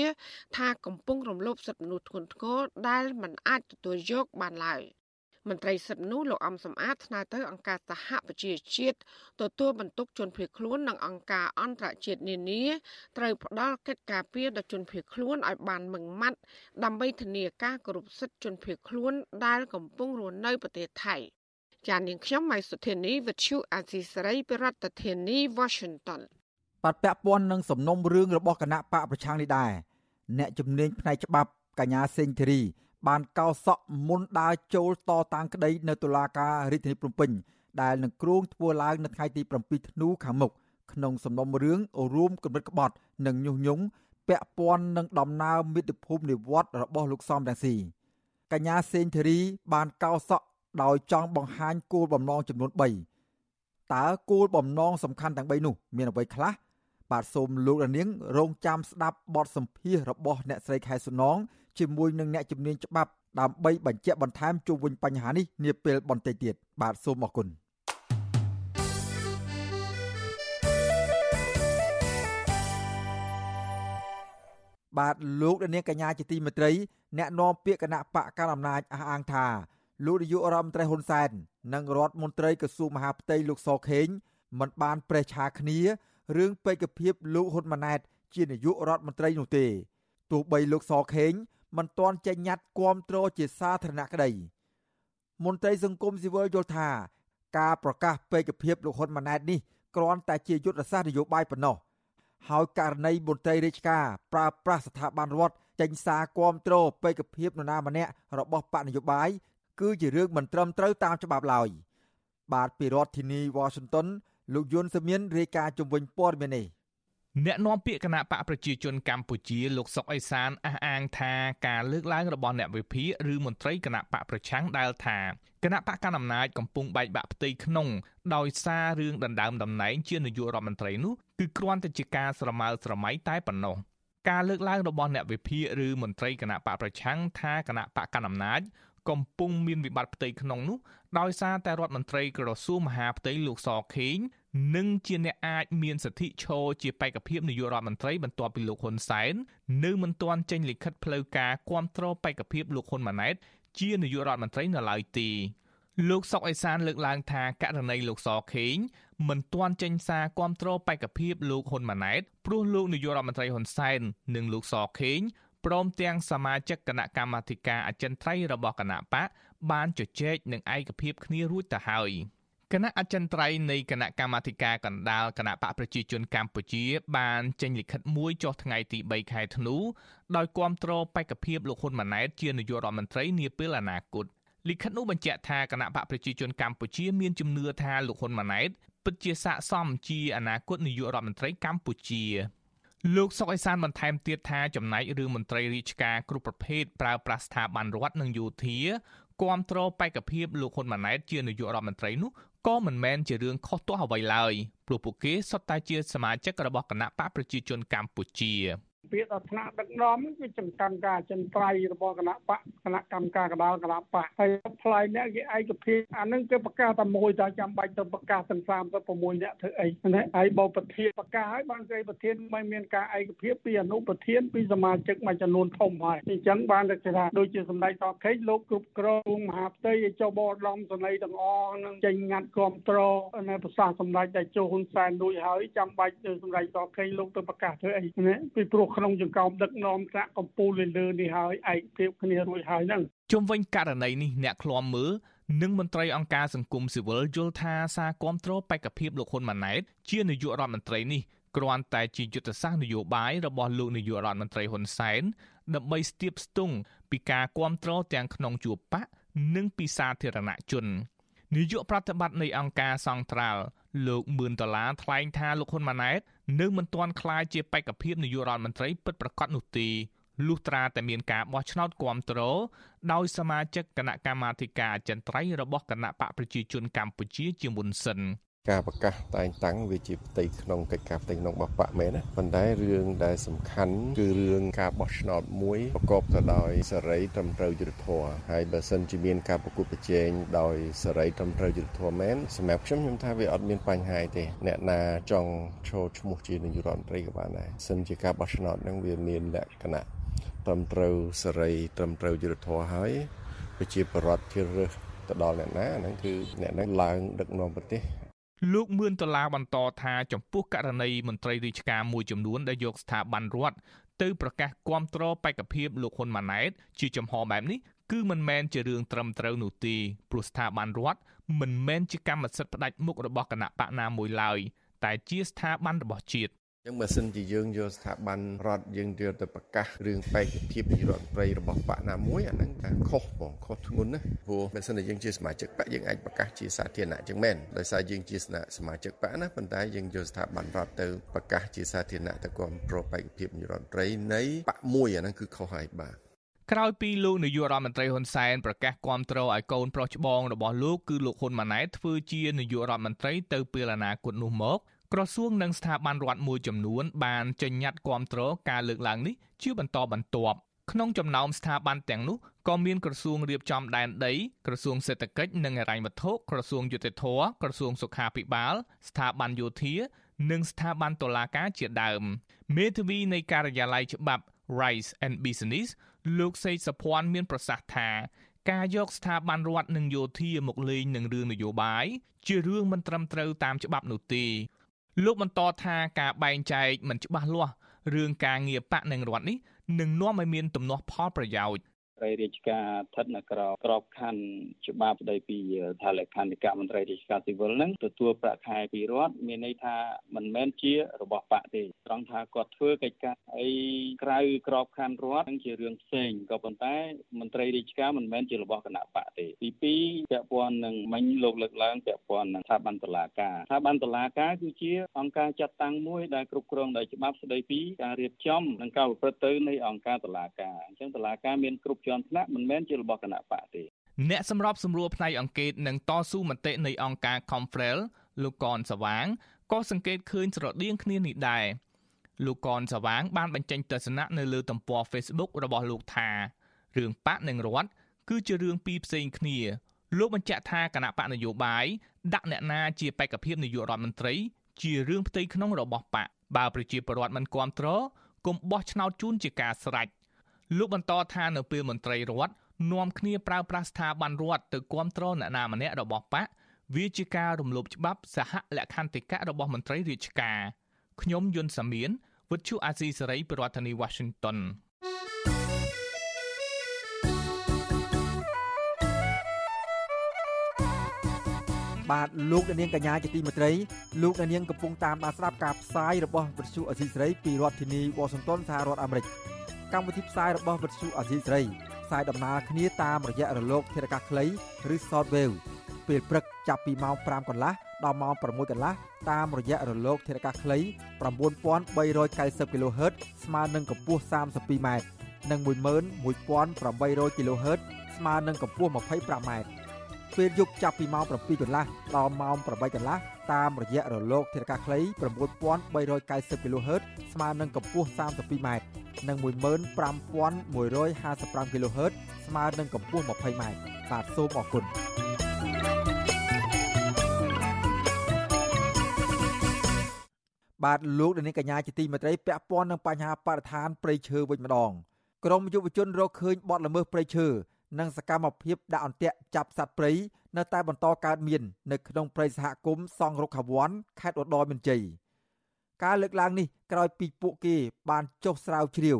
ថាកំពុងរំលោភសិទ្ធិមនុស្សធ្ងន់ធ្ងរដែលមិនអាចទទួលយកបានឡើយ។ មន្ត្រីសិទ្ធិនោះលោកអំសំអាតស្នើទៅអង្គការសហប្រជាជាតិទទួលបន្ទុកជនភៀសខ្លួននិងអង្គការអន្តរជាតិនានាត្រូវផ្ដល់កិច្ចការពារដល់ជនភៀសខ្លួនឲ្យបានម៉ឺងម៉ាត់ដើម្បីធានាការគោរពសិទ្ធិជនភៀសខ្លួនដែលកំពុងរស់នៅប្រទេសថៃចាននាងខ្ញុំម៉ៃសុធានីវិទ្យុអាស៊ីសេរីប្រធានាធិបតី Washington បាត់ពាក់ព័ន្ធនឹងសំណុំរឿងរបស់គណៈបកប្រឆាំងនេះដែរអ្នកជំនាញផ្នែកច្បាប់កញ្ញាសេងធីរី បានកោសក់មុនដើរចូលតតាំងក្តីនៅតុលាការរាជធានីភ្នំពេញដែលនឹងគ្រោងធ្វើឡើងនៅថ្ងៃទី7ធ្នូខាងមុខក្នុងសំណុំរឿងរួមគំនិតក្បត់ និងញុះញង់ពាក់ព័ន្ធនឹងដំណើរមាតុភូមិនិវត្តរបស់លោកសំរងស៊ីកញ្ញាសេងធីរី បានកោសក់ដោយចង់បង្ហាញគោលបំណងចំនួន3តើគោលបំណងសំខាន់ទាំង3នោះមានអ្វីខ្លះបាទសូមលោករនាងរងចាំស្ដាប់បទសម្ភាសរបស់អ្នកស្រីខែសុណង ជាមួយនឹងអ្នកជំនាញច្បាប់ដើម្បីបញ្ជាក់បន្ថែមជុំវិញបញ្ហានេះនាពេលបន្តិចទៀតបាទសូមអរគុណបាទលោកនាងកញ្ញាជាទីមេត្រីអ្នកនាំពាក្យគណៈបកកណ្ដាលអំណាចអះអាងថាលោកនាយករដ្ឋមន្ត្រីហ៊ុនសែននិងរដ្ឋមន្ត្រីក្រសួងមហាផ្ទៃលោកសខេងមិនបានប្រេះឆាគ្នារឿងបេក្ខភាពលោកហ៊ុនម៉ាណែតជានាយករដ្ឋមន្ត្រីនោះទេទោះបីលោកសខេង មិនទាន់ចេញញត្តិគាំទ្រជាសាធារណៈក្តីមន្ត្រីសង្គមស៊ីវិលយល់ថា ការប្រកាសពេកភាពលោកហ៊ុនម៉ាណែតនេះគ្រាន់តែជាយុទ្ធសាស្ត្រនយោបាយប៉ុណ្ណោះហើយករណីមន្ត្រីរាជការប្រើប្រាស់ស្ថាប័នរដ្ឋចេញសារគាំទ្រពេកភាពនរណាម្នាក់របស់បកនយោបាយគឺជារឿងមិនត្រឹមត្រូវតាមច្បាប់ឡើយបាទពីរដ្ឋធានី Washington លោកយុនសមៀនរាយការណ៍ជំវិញព័ត៌មាននេះ អ្នកនាំពាក្យគណៈបកប្រជាជនកម្ពុជាលោកសុកអេសានអះអាងថាការលើកឡើងរបស់អ្នកវិភាគឬមន្ត្រីគណៈបកប្រឆាំងដែលថាគណៈបកកណ្ដាលអំណាចកំពុងបែកបាក់ផ្ទៃក្នុងដោយសាររឿងដណ្ដើមតំណែងជានាយករដ្ឋមន្ត្រីនោះគឺគ្រាន់តែជាការស្រមើស្រមៃតែប៉ុណ្ណោះការលើកឡើងរបស់អ្នកវិភាគឬមន្ត្រីគណៈបកប្រឆាំងថាគណៈបកកណ្ដាលអំណាចកំពុងមានវិបត្តិផ្ទៃក្នុងនោះ ដោយសារតែរដ្ឋមន្ត្រីក្រសួងមហាផ្ទៃលោកសខេងនិងជាអ្នកអាចមានសិទ្ធិឈរជាបេក្ខភាពនាយករដ្ឋមន្ត្រីបន្ទាប់ពីលោកហ៊ុនសែននៅមិនទាន់ចេញលិខិតផ្លូវការគាំទ្របេក្ខភាពលោកហ៊ុនម៉ាណែតជានាយករដ្ឋមន្ត្រីនៅឡើយទេលោកសុកអេសានលើកឡើងថាករណីលោកសខេងមិនទាន់ចេញសារគាំទ្របេក្ខភាពលោកហ៊ុនម៉ាណែតព្រោះលោកនាយករដ្ឋមន្ត្រីហ៊ុនសែននិងលោកសខេង ព្រមទាំងសមាជិកគណៈកម្មាធិការអចិន្ត្រៃយ៍របស់គណៈបកបានជជែកនឹងឯកភាពគ្នារួចទៅហើយគណៈអចិន្ត្រៃយ៍នៃគណៈកម្មាធិការកណ្ដាលគណៈបកប្រជាជនកម្ពុជា បានចេញលិខិតមួយចុះថ្ងៃទី3ខែធ្នូដោយគាំទ្របេក្ខភាពលោកហ៊ុនម៉ាណែតជានាយករដ្ឋមន្ត្រីនាពេលអនាគតលិខិតនោះបញ្ជាក់ថាគណៈបកប្រជាជនកម្ពុជាមានជំនឿថាលោកហ៊ុនម៉ាណែតពិតជាស័ក្តិសមជាអនាគតនាយករដ្ឋមន្ត្រីកម្ពុជា លោកសុកអេសានបន្ថែមទៀតថាចំណែករឿងមន្ត្រីរាជការគ្រប់ប្រភេទប្រើប្រាស់ស្ថាប័នរដ្ឋនិងយោធាគ្រប់គ្រងបេក្ខភាពលោកហ៊ុនម៉ាណែតជានាយករដ្ឋមន្ត្រីនោះក៏មិនមែនជារឿងខុសទាស់អ្វីឡើយព្រោះពួកគេសុទ្ធតែជាសមាជិករបស់គណៈបកប្រជាជនកម្ពុជា ពាក្យដល់ថ្នាក់ដឹកនាំគឺចំកាន់ការចិនត្រៃរបស់គណៈបកគណៈកម្មការកដាលគណៈបកហើយផ្លាយអ្នកគេឯកភាពអានឹងគឺប្រកាសតែមួយតែចាំបាច់ទៅប្រកាសទាំង36អ្នកធ្វើអីណាហើយបើប្រធានប្រកាសហើយបានគេប្រធានមិនមានការឯកភាពពីអនុប្រធានពីសមាជិកមួយចំនួនធំហើយអញ្ចឹងបានតែថាដូចជាសម្ដេចតខេងលោកគ្រប់គ្រងមហាផ្ទៃឲ្យចុះបោដំសនីទាំងអស់នឹងចេញងាត់គ្រប់ត្រនៅប្រសាសសម្ដេចតែជោហ៊ុនសែនដូចហើយចាំបាច់សម្ដេចតខេងលោកទៅប្រកាសធ្វើអីណាពីព្រោះក្នុងចង្កោមដឹកនាំថ្នាក់កម្ពុជាលើនេះហើយឯកភាពគ្នារួចហើយហ្នឹងជុំវិញករណីនេះអ្នកឃ្លាំមើលនិងមន្ត្រីអង្គការសង្គមស៊ីវិលយល់ថាសារគ្រប់គ្រងបេក្ខភាពលោកហ៊ុនម៉ាណែតជានាយករដ្ឋមន្ត្រីនេះគ្រាន់តែជាយុទ្ធសាស្ត្រនយោបាយរបស់លោកនាយករដ្ឋមន្ត្រីហ៊ុនសែនដើម្បីស្ទាបស្ទង់ពីការគ្រប់គ្រងទាំងក្នុងជួរបកនិងពីសាធារណជននាយកប្រតិបត្តិនៃអង្គការសង្ត្រាល់ លោកមឿនដុល្លារថ្លែងថាលោកហ៊ុនម៉ាណែតនៅមិនទាន់ក្លាយជាបេក្ខភាពនាយករដ្ឋមន្ត្រីពិតប្រាកដនោះទេលុះត្រាតែមានការបោះឆ្នោតគាំទ្រដោយសមាជិកគណៈកម្មាធិការអចិន្ត្រៃយ៍របស់គណៈបកប្រជាជនកម្ពុជាជាមុនសិន។ ការប្រកាសតែងតាំងវាជាផ្ទៃក្នុងកិច្ចការផ្ទៃក្នុងរបស់បកមែនណាប៉ុន្តែរឿងដែលសំខាន់គឺរឿងការបោះឆ្នោតមួយប្រកបទៅដោយសេរីត្រឹមត្រូវយុត្តិធម៌ហើយបើសិនជាមានការប្រគល់ប្រជែងដោយសេរីត្រឹមត្រូវយុត្តិធម៌មែនសម្រាប់ខ្ញុំខ្ញុំថាវាអត់មានបញ្ហាទេអ្នកណាចង់ចូលឈ្មោះជានាយករដ្ឋមន្ត្រីក៏បានដែរសិនជាការបោះឆ្នោតហ្នឹងវាមានលក្ខណៈត្រឹមត្រូវសេរីត្រឹមត្រូវយុត្តិធម៌ហើយប្រជាពលរដ្ឋជ្រើសរើសទៅដល់អ្នកណាហ្នឹងគឺអ្នកហ្នឹងឡើងដឹកនាំប្រទេស លោកមឿនដុល្លារបន្តថាចំពោះករណីមន្ត្រីរាជការមួយចំនួនដែលយកស្ថាប័នរដ្ឋទៅប្រកាសគាំទ្របេក្ខភាពលោកហ៊ុនម៉ាណែតជាចំហបែបនេះគឺមិនមែនជារឿងត្រឹមត្រូវនោះទេព្រោះស្ថាប័នរដ្ឋមិនមែនជាកម្មសិទ្ធិផ្ដាច់មុខរបស់គណៈបកណាមួយឡើយតែជាស្ថាប័នរបស់ជាតិ ចឹងបើសិនជាយើងយកស្ថាប័នរដ្ឋយើងយកទៅប្រកាសរឿងបេក្ខភាពនាយករដ្ឋមន្ត្រីរបស់បកណាមួយអាហ្នឹងថាខុសបងខុសធ្ងន់ណាព្រោះបើសិនជាយើងជាសមាជិកបកយើងអាចប្រកាសជាសាធារណៈចឹងមែនដោយសារយើងជាសមាជិកបកណាប៉ុន្តែយើងយកស្ថាប័នរដ្ឋទៅប្រកាសជាសាធារណៈទៅគ្រប់គ្រងបេក្ខភាពនាយករដ្ឋមន្ត្រីនៃបកមួយអាហ្នឹងគឺខុសហើយបាទក្រោយពីលោកនាយករដ្ឋមន្ត្រីហ៊ុនសែនប្រកាសគាំទ្រឲ្យកូនប្រុសច្បងរបស់លោកគឺលោកហ៊ុនម៉ាណែតធ្វើជានាយករដ្ឋមន្ត្រីទៅពេលអនាគតនោះមក ក្រសួងនិងស្ថាប័នរដ្ឋមួយចំនួនបានចេញញត្តិគាំទ្រការលើកឡើងនេះជាបន្តបន្ទាប់ក្នុងចំណោមស្ថាប័នទាំងនោះក៏មានក្រសួងរៀបចំដែនដីក្រសួងសេដ្ឋកិច្ចនិងហិរញ្ញវត្ថុក្រសួងយុតិធធក្រសួងសុខាភិបាល ស្ថាប័នយោធា និងស្ថាប័នតុលាការជាដើមមេធាវីនៃការិយាល័យច្បាប់ Rights and Business លោកសេកសុភ័ណ្ឌមានប្រសាសន៍ថាការយកស្ថាប័នរដ្ឋនិងយោធាមកលេងនឹងរឿងនយោបាយជារឿងមិនត្រឹមត្រូវតាមច្បាប់នោះទេ លោកបន្តថាការបែងចែកមិនច្បាស់លាស់រឿងការងារបកនិងរដ្ឋនេះនឹងនាំឲ្យមានទំនាស់ផលប្រយោជន៍ ត្រីរាជការស្ថិតនៅក្រោមក្របខ័ណ្ឌច្បាប់ស្ដីពីថាលក្ខន្តិកៈមន្ត្រីរាជការស៊ីវិលហ្នឹងទទួលប្រាក់ខែពីរដ្ឋមានន័យថាមិនមែនជារបស់បកទេត្រង់ថាគាត់ធ្វើកិច្ចការអីក្រៅក្របខ័ណ្ឌរដ្ឋហ្នឹងជារឿងផ្សេងក៏ប៉ុន្តែមន្ត្រីរាជការមិនមែនជារបស់គណៈបកទេទី2ពាក់ព័ន្ធនឹងមិញលោកលើកឡើងពាក់ព័ន្ធនឹងស្ថាប័នតុលាការស្ថាប័នតុលាការគឺជាអង្គការចាត់តាំងមួយដែលគ្រប់គ្រងដោយច្បាប់ស្ដីពីការរៀបចំនិងការប្រព្រឹត្តទៅនៃអង្គការតុលាការអញ្ចឹងតុលាការមានគ្រប់ជាន់ថ្នាក់មិនមែនជារបស់គណៈបកទេអ្នកសម្របសម្រួលផ្នែកអង្គការនិងតស៊ូមតិនៃអង្គការ Confrel លោកកនសវាងក៏សង្កេតឃើញស្រដៀងគ្នានេះដែរលោកកនសវាង បានបញ្ចេញទស្សនៈនៅលើទំព័រ Facebook របស់លោកថារឿងបកនិងរដ្ឋគឺជារឿងពីរផ្សេងគ្នាលោកបញ្ជាក់ថាគណៈបកនយោបាយដាក់អ្នកណាជាបេក្ខភាពនាយករដ្ឋមន្ត្រី ជារឿងផ្ទៃក្នុងរបស់បកបើប្រជាពលរដ្ឋមិនគ្រប់គ្រងគុំបោះឆ្នោតជូនជាការស្រេច លោកបន្តថានៅពេលមន្ត្រីរដ្ឋនាំគ្នាប្រើប្រាស់ស្ថាប័នរដ្ឋទៅគ្រប់គ្រងអ្នកណាម្នាក់របស់បកវាជាការរំលោភច្បាប់សហលក្ខន្តិកៈរបស់មន្ត្រីរាជការខ្ញុំយុនសាមៀនវិទ្យុអាស៊ីសេរីប្រធានាធិបតី Washington បាទលោកនាងកញ្ញាជាទីមេត្រីលោកនាងកំពុងតាមដានស្ដាប់ការផ្សាយរបស់វិទ្យុអសីសេរីពីរដ្ឋធានីវ៉ាស៊ីនតោនសហរដ្ឋអាមេរិក កម្មវិធីផ្សាយរបស់វិទ្យុអាស៊ីសេរីផ្សាយដំណើរគ្នាតាមរយៈរលកធាតុអាកាសខ្លីឬ Shortwave ពេលព្រឹកចាប់ពីម៉ោង5កន្លះដល់ម៉ោង6កន្លះតាមរយៈរលកធាតុអាកាសខ្លី9390 kHz ស្មើនឹងកម្ពស់ 32m និង11800 kHz ស្មើនឹងកម្ពស់ 25m ពេលយប់ចាប់ពីម៉ោង7កន្លះដល់ម៉ោង8កន្លះតាមរយៈរលកធាតុអាកាសខ្លី9390 kHz ស្មើនឹងកម្ពស់ 32m និង15155 kHz ស្មើនឹងកម្ពស់ 20m បាទសូមអរគុណបាទលោកនាងកញ្ញាជាទីមេត្រីពាក់ព័ន្ធនឹងបញ្ហាបរិស្ថានព្រៃឈើវិញម្ដងក្រមយុវជនរកឃើញបទល្មើសព្រៃឈើនិងសកម្មភាពដាក់អន្ទាក់ចាប់សត្វព្រៃនៅតែបន្តកើតមាននៅក្នុងព្រៃសហគមន៍សង់រុក្ខាវ័នខេត្តឧត្តរមានជ័យ ការលើកឡើងនេះក្រោយពីពួកគេបានចុះស្រាវជ្រាវ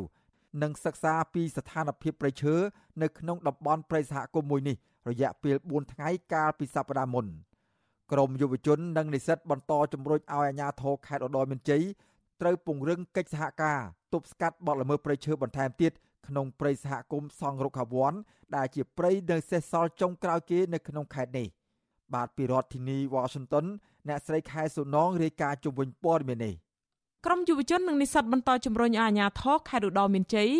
និងសិក្សាពីស្ថានភាពព្រៃឈើនៅក្នុងតំបន់ព្រៃសហគមន៍មួយនេះរយៈពេល4ថ្ងៃកាលពីសប្តាហ៍មុនក្រមយុវជននិងនិស្សិតបន្តជំរុញឲ្យអាជ្ញាធរខេត្តឧត្តរមានជ័យត្រូវពង្រឹងកិច្ចសហការទប់ស្កាត់បទល្មើសព្រៃឈើបន្ថែមទៀតក្នុងព្រៃសហគមន៍សង់រុក្ខាវ័នដែលជាព្រៃនៅសេសសល់ចុងក្រោយគេនៅក្នុងខេត្តនេះបាទពីរដ្ឋធានី Washington អ្នកស្រីខែសុនងរាយការណ៍ជុំវិញព័ត៌មាននេះ ក្រមយុវជននិងនិស្សិតបន្តជំរុញឲ្យអាជ្ញាធរខេត្តឧត្តរមានជ័យ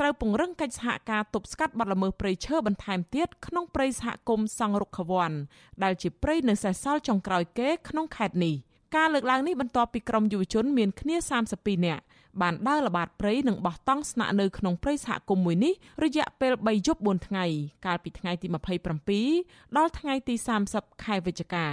ត្រូវពង្រឹងកិច្ចសហការទប់ស្កាត់បទល្មើសព្រៃឈើបន្ថែមទៀតក្នុងព្រៃសហគមន៍សង់រុក្ខាវ័នដែលជាព្រៃនៅសេសសល់ចុងក្រោយគេក្នុងខេត្តនេះការលើកឡើងនេះបន្ទាប់ពីក្រមយុវជនមានគ្នា32នាក់បានដើរល្បាតព្រៃនិងបោះតង់ស្នាក់នៅក្នុងព្រៃសហគមន៍មួយនេះរយៈពេល3យប់4ថ្ងៃកាលពីថ្ងៃទី27ដល់ថ្ងៃទី30ខែវិច្ឆិកា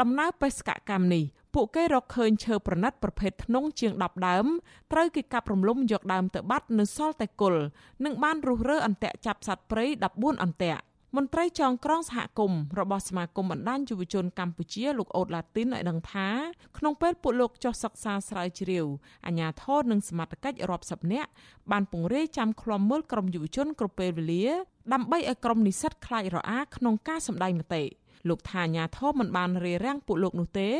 ដំណើរបេសកកម្មនេះ ពួកគេរកឃើញឈើប្រណិតប្រភេទធ្នង់ជាង10ដើមត្រូវគេកាប់រំលំយកដើមទៅបាត់នៅសល់តែគល់និងបានរុះរើអន្ទាក់ចាប់សត្វព្រៃ14អន្ទាក់មន្ត្រីចងក្រងសហគមន៍របស់សមាគមបណ្ដាញយុវជនកម្ពុជាលោកអូតឡាទីនឲ្យដឹងថាក្នុងពេលពួកលោកចុះសិក្សាស្រាវជ្រាវអាជ្ញាធរនិងសមត្ថកិច្ចរាប់សិបនាក់បានពង្រាយចាំឃ្លាំមើលក្រុមយុវជនគ្រប់ពេលវេលាដើម្បីឲ្យក្រុមនិស្សិតខ្លាចរអាក្នុងការសម្ដែងមតិ លោកថាអាញាធមមិនបានរារាំងពួកលោកនោះទេ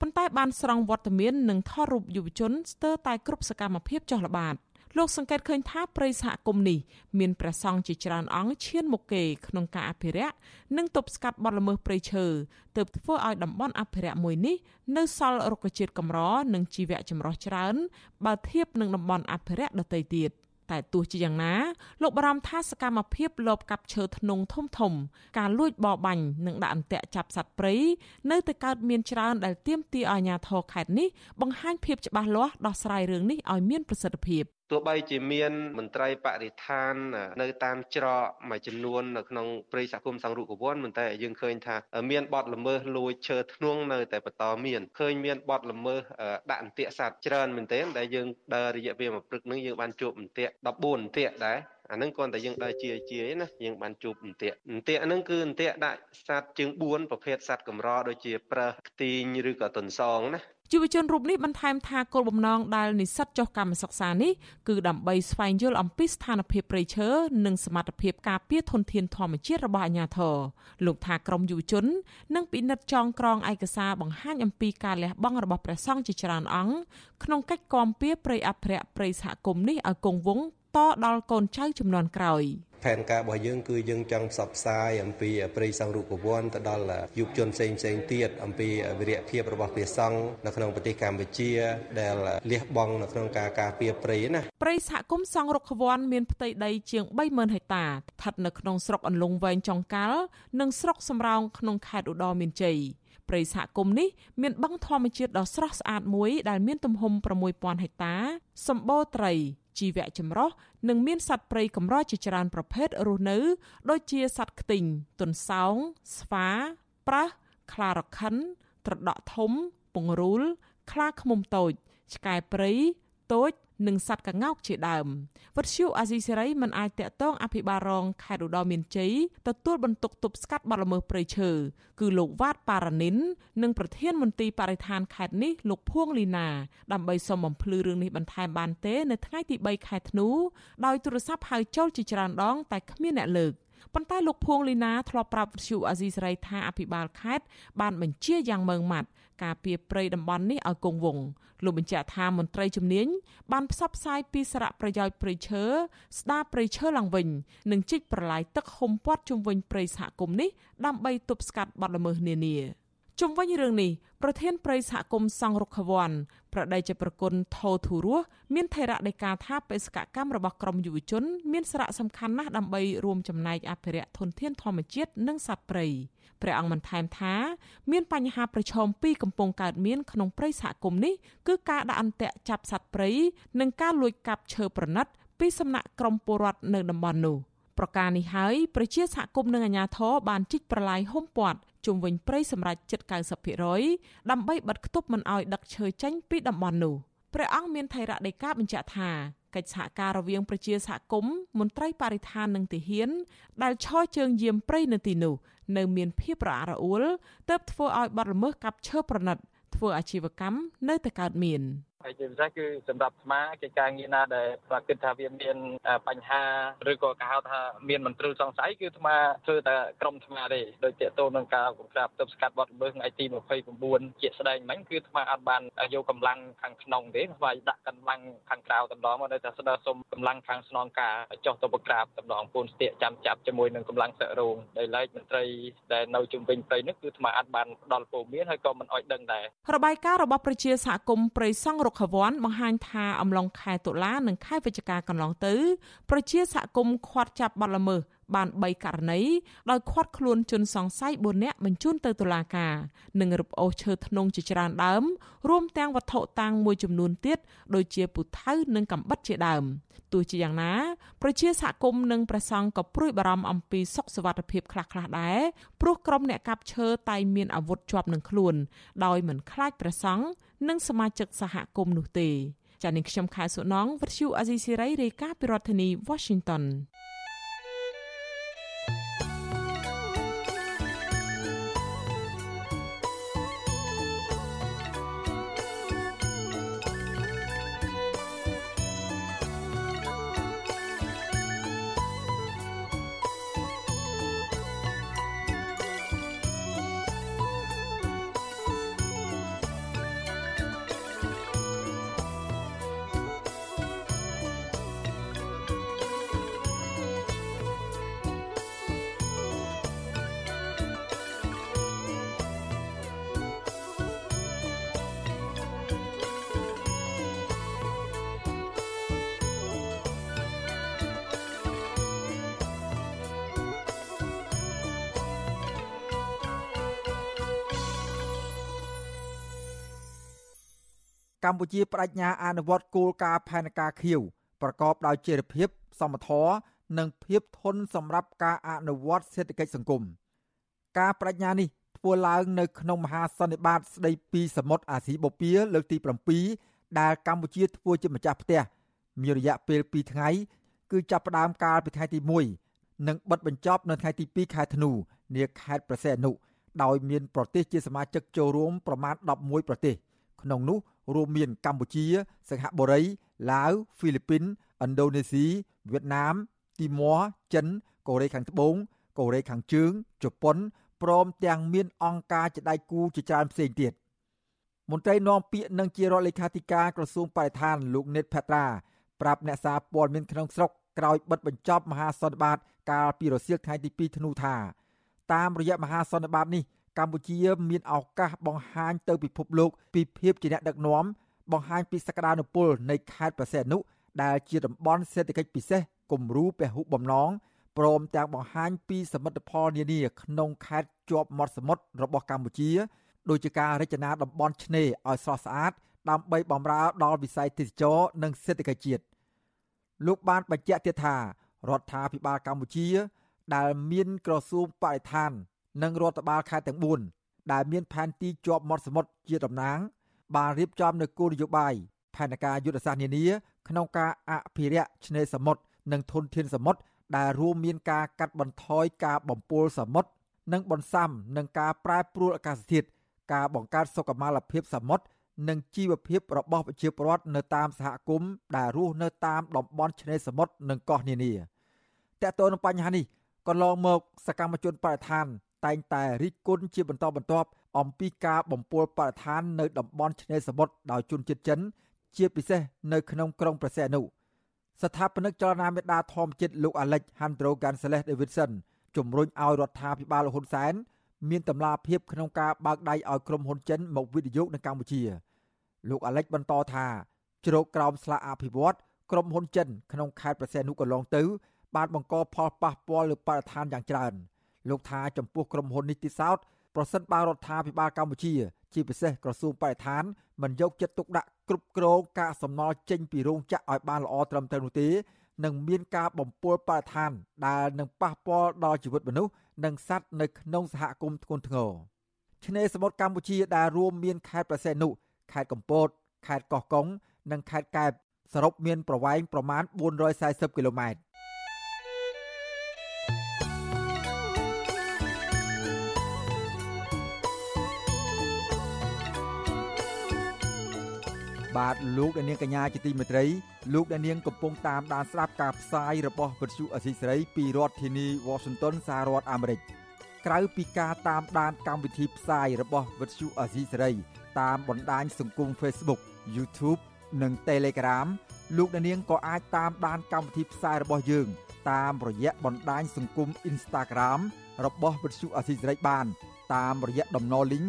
ប៉ុន្តែបានស្រង់វត្តមាននិងថតរូបយុវជនស្ទើរតែគ្រប់សកម្មភាពចុះល្បាតលោកសង្កេតឃើញថាប្រិយសហគមន៍នេះមានព្រះសង្ឃជាច្រើនអង្គឈានមុខគេក្នុងការអភិរក្សនិងទប់ស្កាត់បទល្មើសព្រៃឈើទើបធ្វើឲ្យតំបន់អភិរក្សមួយនេះនៅសល់រុក្ខជាតិកម្រនិងជីវៈចម្រុះច្រើនបើធៀបនឹងតំបន់អភិរក្សដទៃទៀត តែទោះជាយ៉ាងណាលោកបារម្ភថាសកម្មភាពលបកាប់ឈើធ្នង់ធំធំ ការលួចបរបាញ់និងដាក់អន្ទាក់ចាប់សត្វព្រៃនៅតែកើតមានច្រើនដែលទាមទារឲ្យអាជ្ញាធរខេត្តនេះបង្ហាញភាពច្បាស់លាស់ដោះស្រាយរឿងនេះឲ្យមានប្រសិទ្ធភាព ទោះបីជាមានមន្ត្រីបរិស្ថាន នៅតាមច្រកមួយចំនួននៅក្នុងព្រៃសហគមន៍សង្រុកវ័នប៉ុន្តែយើងឃើញថាមានបទល្មើសលួចឈើធ្នង់នៅតែបន្តមានឃើញមានបទល្មើសដាក់អន្ទាក់សត្វច្រើនមែនទែនដែលយើងដើររយៈពេលមួយព្រឹកនឹងយើងបានជួបអន្ទាក់14អន្ទាក់ដែរអាហ្នឹងគ្រាន់តែយើងដើរជាជាណាយើងបានជួបអន្ទាក់អន្ទាក់ហ្នឹងគឺអន្ទាក់ដាក់សត្វជើង4ប្រភេទសត្វកម្រដូចជាប្រើខ្ទីងឬក៏ទុនសងណា យុវជនរូបនេះបន្ថែមថាគោលបំណងដែលនិស្សិតចុះកម្មសិក្សានេះគឺដើម្បីស្វែងយល់អំពីស្ថានភាពព្រៃឈើនិងសមត្ថភាពការពារធនធានធម្មជាតិរបស់អាជ្ញាធរលោកថាក្រមយុវជននឹងពិនិត្យចងក្រងឯកសារបង្ហាញអំពីការលះបង់របស់ព្រះសង្ឃជាច្រើនអង្គក្នុងកិច្ចគាំពៀព្រៃអភិរក្សព្រៃសហគមន៍នេះឲ្យគង់វង្សតដល់កូនចៅចំនួនក្រោយ ផែនការរបស់យើងគឺយើងចង់ផ្សព្វផ្សាយអំពីព្រៃសង្រូបវ័នទៅដល់យុវជនផ្សេងផ្សេងទៀតអំពីវិរៈភាពរបស់ព្រះសង្ឃនៅក្នុងប្រទេសកម្ពុជា ដែលលះបង់នៅក្នុងការការពារព្រៃណាព្រៃសហគមន៍សង្រុកវ័នមានផ្ទៃដីជាង30000ហិកតាស្ថិតនៅក្នុងស្រុកអន្លង់វែងចុងកាល់និងស្រុកសំរោងក្នុងខេត្តឧត្តរមានជ័យព្រៃសហគមន៍នេះមានបឹងធម្មជាតិដ៏ស្រស់ស្អាតមួយដែលមានទំហំ6000ហិកតាសម្បូរត្រី ជីវៈចម្រុះនិងមានសត្វព្រៃកម្រជាច្រើនប្រភេទរស់នៅដូចជាសត្វខ្ទីងទុនសោងស្វាប្រើសខ្លារខិន ត្រដក់ធំ ពង្រូលខ្លាឃ្មុំតូច ឆ្កែព្រៃតូច និងសត្វកងោកជាដើមវត្តឈូអាស៊ីសេរីមិនអាចតាក់ទងអភិបាលរងខេត្តឧត្តរមានជ័យទទួលបន្ទុកទប់ស្កាត់បទល្មើសព្រៃឈើគឺលោកវ៉ាតប៉ារ៉ានីននិងប្រធានមន្ទីរបរិស្ថានខេត្តនេះលោកភួងលីណាដើម្បីសុំបំភ្លឺរឿងនេះបន្ថែមបានទេនៅថ្ងៃទី3ខែធ្នូដោយទូរស័ព្ទហៅចូលជាច្រើនដងតែគ្មានអ្នកលើកប៉ុន្តែលោកភួងលីណាធ្លាប់ប្រាប់វិទ្យុអាស៊ីសេរីថាអភិបាលខេត្តបានបញ្ជាយ៉ាងម៉ឺងម៉ាត់ ការពីព្រៃតំបន់នេះឲ្យគង់វង្សលោកបញ្ជាក់ថាមន្ត្រីជំនាញបានផ្សព្វផ្សាយពីសារៈប្រយោជន៍ព្រៃឈើស្ដារព្រៃឈើឡើងវិញនិងជីកប្រឡាយទឹកហុំព័ទ្ធជុំវិញព្រៃសហគមន៍នេះដើម្បីទប់ស្កាត់បទល្មើសនានាជុំវិញរឿងនេះប្រធានព្រៃសហគមន៍សង្រុខវ័ន ប្រដីជាប្រគុណថោធូរស់មានថេរដីកាថាបេសកកម្មរបស់ក្រមយុវជន មានសារៈសំខាន់ណាស់ដើម្បីរួមចំណែកអភិរក្សធនធានធម្មជាតិនិងសត្វព្រៃព្រះអង្គបានថែមថាមានបញ្ហាប្រឈមពីរកំពុងកើតមានក្នុងព្រៃសហគមន៍នេះគឺការដាក់អន្ទាក់ចាប់សត្វព្រៃនិងការលួចកាប់ឈើប្រណិតពីសំណាក់ក្រមពលរដ្ឋនៅតំបន់នោះ ប្រការនេះហើយប្រជាសហគមន៍និងអាជ្ញាធរបានជីកប្រឡាយហុំព័ទ្ធជុំវិញព្រៃសម្រាប់ជិត90%ដើម្បីបិទគប់មិនឲ្យដឹកឈើចេញពីតំបន់នោះព្រះអង្គមានថៃរដីកាបញ្ជាក់ថាកិច្ចសហការរវាងប្រជាសហគមន៍មន្ត្រីបរិស្ថាននិងទាហាន ដែលឈរជើងយាមព្រៃនៅទីនោះនៅមានភាពរអាក់រអួលទើបធ្វើឲ្យបាត់ល្មើសកាប់ឈើប្រណិតធ្វើអាជីវកម្មនៅតែកើតមាន ហើយជាពិសេសគឺសម្រាប់ស្មាកិច្ចការងារណាដែលប្រគិតថាវាមានបញ្ហាឬក៏គេហៅថាមានមន្ត្រីសង្ស័យគឺស្មាធ្វើតែក្រុមស្មាទេដោយតេតូននឹងការកំក្រាបទប់ស្កាត់បទល្មើសថ្ងៃទី29ជាស្ដែងមិញគឺស្មាអត់បានយកកម្លាំងខាងក្នុងទេស្មាដាក់កម្លាំងខាងក្រៅតែម្ដងមកនៅតែស្ដៅសុំកម្លាំងខាងស្នងការចុះទៅប្រក្រាបតែម្ដងពូនស្ទាកចាំចាប់ជាមួយនឹងកម្លាំងសឹករោងដោយឡែកមន្ត្រីដែលនៅជុំវិញព្រៃនេះគឺស្មាអត់បានផ្ដល់ព័ត៌មានហើយក៏មិនអោយដឹងដែររបាយការណ៍របស់ប្រជាសហគមន៍ព្រៃសង់រុក្ខវ័នបង្ហាញថាអំឡុងខែតុលានិងខែវិច្ឆិកាកន្លងទៅប្រជាសហគមន៍ខាត់ចាប់បទល្មើស បាន3ករណីដោយឃាត់ខ្លួនជនសង្ស័យ4នាក់បញ្ជូនទៅតុលាការនិងរឹបអូសឈើធ្នង់ជាច្រើនដើមរួមទាំងវត្ថុតាំងមួយចំនួនទៀតដូចជាពូថៅនិងកាំបិតជាដើមទោះជាយ៉ាងណាប្រជាសហគមន៍និងប្រសង់ក៏ព្រួយបារម្ភអំពីសុខសวัสดิភាពខ្លះៗដែរព្រោះក្រុមអ្នកកាប់ឈើតែងមានអាវុធជាប់នឹងខ្លួន ដោយមិនខ្លាចប្រសង់និងសមាជិកសហគមន៍នោះទេចា៎នាងខ្ញុំខែសុណងវិទ្យុអាស៊ីសេរីរាយការណ៍ពីរដ្ឋធានី Washington កម្ពុជាបដិញ្ញាអនុវត្តគោលការណ៍ផែនការខៀវប្រកបដោយចីរភាពសមធម៌និងភាពធន់សម្រាប់ការអនុវត្តសេដ្ឋកិច្ចសង្គមការបដិញ្ញានេះធ្វើឡើងនៅក្នុងមហាសន្និបាតស្ដីពីសមុទ្រអាស៊ីបូព៌ាលើកទី7ដែលកម្ពុជាធ្វើជាម្ចាស់ផ្ទះមានរយៈពេល2ថ្ងៃគឺចាប់ផ្ដើមកាលពីថ្ងៃទី1និងបិទបញ្ចប់នៅថ្ងៃទី2ខែធ្នូនាខេត្តប្រសេអនុដោយមានប្រទេសជាសមាជិកចូលរួមប្រមាណ11ប្រទេសក្នុងនោះ រួមមានកម្ពុជា សិង្ហបុរីឡាវហ្វីលីពីនឥណ្ឌូនេស៊ីវៀតណាមទីម៉័រចិនកូរ៉េខាងត្បូងកូរ៉េខាងជើងជប៉ុនព្រមទាំងមានអង្គការជាដៃគូជាច្រើនផ្សេងទៀតមន្ត្រីនាំពាក្យនិងជារដ្ឋលេខាធិការក្រសួងបរិស្ថានលោកណេតផាត្រាប្រាប់អ្នកសារព័ត៌មានក្នុងស្រុកក្រោយបិទបញ្ចប់មហាសន្និបាត កាលពីរសៀលថ្ងៃទី2ធ្នូថាតាមរយៈមហាសន្និបាតនេះ កម្ពុជាមានឱកាសបង្ហាញទៅពិភពលោកពីភាពជាអ្នកដឹកនាំបង្ហាញពីសក្តានុពលនៃខេត្តប្រសេនុដែលជាតំបន់សេដ្ឋកិច្ចពិសេសគំរូពហុបំណងព្រមទាំងបង្ហាញពីសមិទ្ធផលនានាក្នុងខេត្តជាប់មាត់សមុទ្ររបស់កម្ពុជាដូចជាការរចនាតំបន់ឆ្នេរឲ្យស្រស់ស្អាតដើម្បីបម្រើដល់វិស័យទេសចរនិងសេដ្ឋកិច្ចជាតិលោកបានបញ្ជាក់ទៀតថារដ្ឋាភិបាលកម្ពុជា ដែលមានក្រសួងបរិស្ថាន និងរដ្ឋបាលខេត្តទាំង4ដែលមានផែនទីជាប់មាត់សមុទ្រជាតំណាង បានរៀបចំនូវគោលនយោបាយផែនការយុទ្ធសាស្ត្រនានាក្នុងការអភិរក្សឆ្នេរសមុទ្រនិងធនធានសមុទ្រដែលរួមមានការកាត់បន្ថយការបំពុលសមុទ្រនិងបន្សាំនឹងការប្រែប្រួលអាកាសធាតុការបង្កើតសុខុមាលភាពសមុទ្រនិងជីវភាពរបស់ប្រជាពលរដ្ឋនៅតាមសហគមន៍ដែលរស់នៅតាមតំបន់ឆ្នេរសមុទ្រនិងកោះនានាតើតើនឹងបញ្ហានេះកន្លងមកសកម្មជនបរិស្ថាន តែងតែរិះគន់ជាបន្តបន្ទាប់អំពីការបំពុលបរិស្ថាននៅតំបន់ឆ្នេរសមុទ្រដោយជនជាតិចិន ជាពិសេសនៅក្នុងក្រុងព្រះសីហនុស្ថាបនិកចលនាមេដាធម្មជាតិលោក Alex Handro Gonzalez Davidson ជំរុញឲ្យរដ្ឋាភិបាលហ៊ុនសែនមានតម្លាភាពក្នុងការបើកដៃឲ្យក្រុមហ៊ុនចិនមកវិនិយោគនៅកម្ពុជា លោក Alex បន្តថាជ្រោកក្រោមស្លាកអភិវឌ្ឍក្រុមហ៊ុនចិនក្នុងខេត្តប្រសេនុកន្លងទៅបានបង្កផលប៉ះពាល់លើបរិស្ថានយ៉ាងច្រើន លោកថាចំពោះក្រុមហ៊ុននេះទីសោតប្រសិនបើរដ្ឋាភិបាលកម្ពុជា ជាពិសេសក្រសួងបរិស្ថានមិនយកចិត្តទុកដាក់គ្រប់គ្រងការសំណល់ចេញពីរោងចក្រឲ្យបានល្អត្រឹមត្រូវនោះទេនឹងមានការបំពុលបរិស្ថានដែលនឹងប៉ះពាល់ដល់ជីវិតមនុស្សនិងសត្វនៅក្នុងសហគមន៍ធ្ងន់ធ្ងរឆ្នេរសមុទ្រកម្ពុជាដែលរួមមានខេត្តប្រសេនុខេត្តកំពតខេត្តកោះកុងនិងខេត្តកែបសរុបមានប្រវែងប្រមាណ440គីឡូម៉ែត្រ បាទលោកអ្នកនាងកញ្ញាជាទីមេត្រីលោកអ្នកនាងកំពុងតាមដានស្ដាប់ការផ្សាយរបស់វិទ្យុអសីសេរីពីរដ្ឋធានី Washington សហរដ្ឋអាមេរិកក្រៅពីការតាមដានកម្មវិធីផ្សាយរបស់វិទ្យុអសីសេរីតាមបណ្ដាញសង្គម Facebook YouTube និង Telegram លោកអ្នកនាងក៏អាចតាមដានកម្មវិធីផ្សាយរបស់យើង តាមរយៈបណ្ដាញសង្គម Instagram របស់វិទ្យុអសីសេរីបាន តាមរយៈតំណ link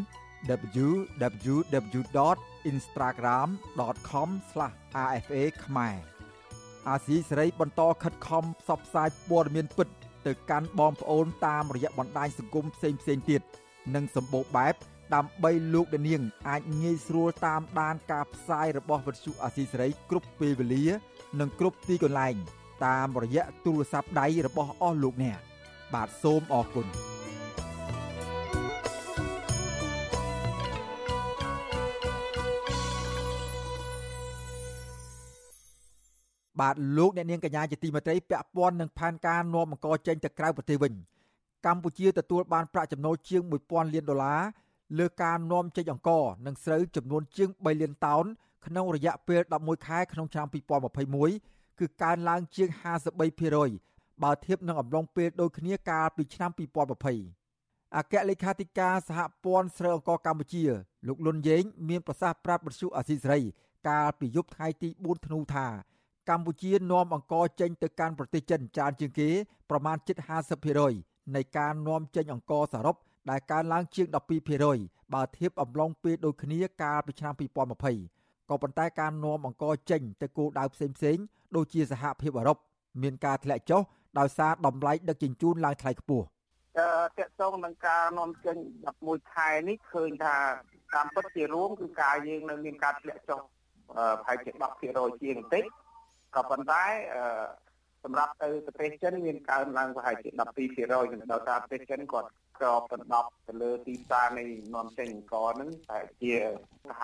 www.instagram.com/rfa ខ្មែរអាស៊ីសេរីបន្តខិតខំផ្សព្វផ្សាយព័ត៌មានពិត ទៅកាន់បងប្អូនតាមរយៈបណ្ដាញសង្គមផ្សេងផ្សេងទៀតនិងសម្បូរបែបដើម្បីលោកនាង អាចងាយស្រួលតាមដានការផ្សាយរបស់វិទ្យុអាស៊ីសេរីគ្រប់ពេលវេលា និងគ្រប់ទីកន្លែងតាមរយៈទូរស័ព្ទដៃរបស់អស់លោកអ្នកបាទសូមអរគុណ បាទលោកអ្នកនាងកញ្ញាជាទីមេត្រីពាក់ព័ន្ធនឹងផែនការនាំអង្គចេញទៅក្រៅប្រទេសវិញកម្ពុជាទទួលបានប្រាក់ចំណូលជាង1000លានដុល្លារលើការនាំចេញអង្ករនិងស្រូវចំនួនជាង3លានតោនក្នុងរយៈពេល11ខែក្នុងឆ្នាំ2021គឺកើនឡើងជាង53%បើធៀបនឹងអំឡុងពេលដូចគ្នាកាលពីឆ្នាំ2020អគ្គលេខាធិការសហព័ន្ធស្រូវអង្ករកម្ពុជា លោកលុនយេងមានប្រសាសន៍ប្រាប់បទសុអសីសេរី កាលពីយប់ថ្ងៃទី4ធ្នូថា កម្ពុជានាំអង្ករចេញទៅកាន់ប្រទេសចិនច្រើនជាងគេប្រមាណជិត50%នៃការនាំចេញអង្ករសរុបដែលកើនឡើងជាង12%បើធៀបអំឡុងពេលដូចគ្នាកាលពីឆ្នាំ2020ក៏ប៉ុន្តែការនាំអង្ករចេញទៅគោលដៅផ្សេងៗដូចជាសហភាពអឺរ៉ុបមានការធ្លាក់ចុះដោយសារតម្លៃដឹកជញ្ជូនឡើងថ្លៃខ្ពស់អឺតកតងនឹងការនាំចេញ11ខែនេះឃើញថាតាមពិតជារួមគឺការយើងនៅមានការធ្លាក់ចុះប្រហែលជា10%ជាងបន្តិច ក៏ប៉ុន្តែអឺសម្រាប់ទៅប្រទេសចិនមានកើនឡើងប្រហែលជា12%ដោយសារប្រទេសចិនគាត់ក្របដណ្ដប់ទៅលើទីផ្សារនៃនាំចេញអង្ករហ្នឹងតែជា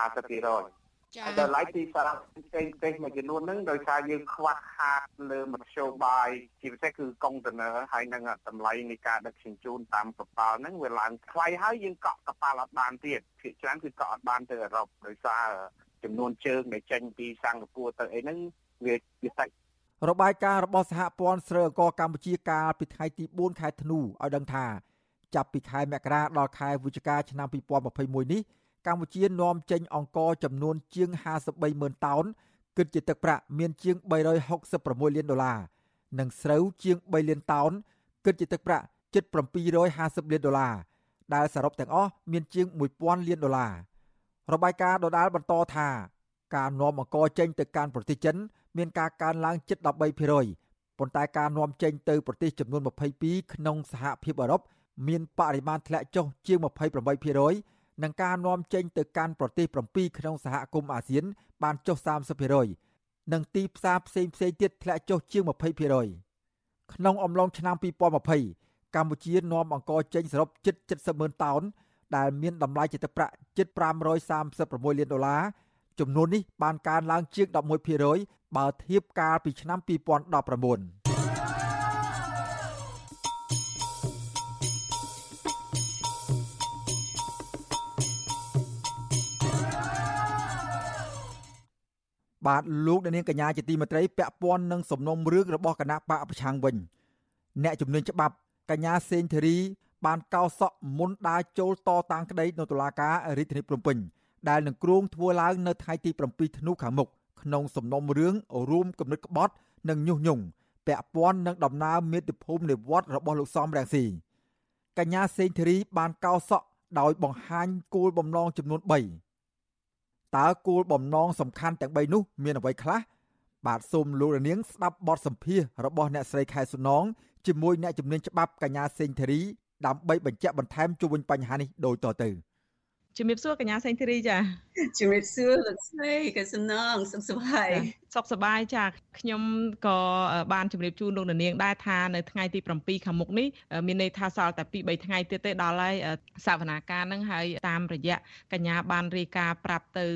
50%ចា៎ដល់ឡៃទីផ្សារផ្សេងផ្សេងមួយចំនួនហ្នឹងដោយសារយើងខ្វះខាតលើមធ្យោបាយជាពិសេសគឺកុងតឺន័រហើយនឹងតម្លៃនៃការដឹកជញ្ជូនតាមកប៉ាល់ហ្នឹងវាឡើងថ្លៃហើយយើងកក់កប៉ាល់អត់បានទៀតភាគច្រើនគឺកក់អត់បានទៅអឺរ៉ុបដោយសារចំនួនជើងដែលចេញពីសិង្ហបុរីទៅអីហ្នឹង វាវាសាច់របាយការណ៍របស់សហព័ន្ធស្រូវអង្ករកម្ពុជាកាលពីថ្ងៃទី4ខែធ្នូឲ្យដឹងថាចាប់ពីខែមករាដល់ខែវិច្ឆិកាឆ្នាំ2021នេះកម្ពុជានាំចេញអង្ករចំនួនជាង53ម៉ឺនតោនគិតជាទឹកប្រាក់មានជាង366លានដុល្លារនិងស្រូវជាង3លានតោនគិតជាទឹកប្រាក់ជិត750លានដុល្លារដែលសរុបទាំងអស់មានជាង1000លានដុល្លាររបាយការណ៍ដដាលបន្តថា ការនាំអង្ករចេញទៅកាន់ប្រទេសចិនមានការកើនឡើងជិត13%ប៉ុន្តែការនាំចេញទៅប្រទេសចំនួន22ក្នុងសហភាពអឺរ៉ុបមានបរិមាណធ្លាក់ចុះជាង28%និងការនាំចេញទៅកាន់ប្រទេស7ក្នុងសហគមន៍អាស៊ាន បានចុះ30%និងទីផ្សារផ្សេងផ្សេងទៀតធ្លាក់ចុះជាង20%ក្នុងអំឡុងឆ្នាំ2020កម្ពុជានាំអង្ករចេញសរុបជិត70ម៉ឺនតោនដែលមានតម្លៃជាទឹកប្រាក់ជិត536លានដុល្លារ ចំនួននេះបានកើនឡើងជាង11%បើធៀបកាលពីឆ្នាំ2019បាទលោកអ្នកនាងកញ្ញាជាទីមេត្រីពាក់ព័ន្ធនឹងសំណុំរឿងរបស់គណៈបកប្រឆាំងវិញអ្នកជំនាញច្បាប់កញ្ញាសេងធារី បានកោសក់មុនដើរចូលតតាំងក្តីនៅតុលាការរាជធានីភ្នំពេញ ដែលនឹងគ្រោងធ្វើឡើងនៅថ្ងៃទី7ធ្នូខាងមុខក្នុងសំណុំរឿងរួមគំនិតក្បត់និងញុះញង់ពាក់ព័ន្ធនឹងដំណើរមាតុភូមិនិវត្តរបស់លោកសំរាំងស៊ីកញ្ញាសេងធារីបានកោសក់ដោយបង្ហាញគោលបំណងចំនួន3តើគោលបំណងសំខាន់ទាំង3នោះមានអ្វីខ្លះបាទសូមលោករនាងស្ដាប់បទសម្ភាសរបស់អ្នកស្រីខែសុណងជាមួយអ្នកជំនាញច្បាប់កញ្ញាសេងធារីដើម្បីបញ្ជាក់បន្ថែមជុំវិញបញ្ហានេះដូចតទៅ។ ជំរាបសួរកញ្ញាសេងធីរីចាជំរាបសួរលោកស្រីកសំណងសុខសប្បាយសុខសប្បាយចាខ្ញុំក៏បានជម្រាបជូនលោកនាងដែរថានៅថ្ងៃទី7ខាងមុខនេះមានន័យថាសល់តែ2 3ថ្ងៃទៀតទេដល់ហើយសវនាការនឹងហើយតាមរយៈកញ្ញាបានរាយការណ៍ប្រាប់ទៅ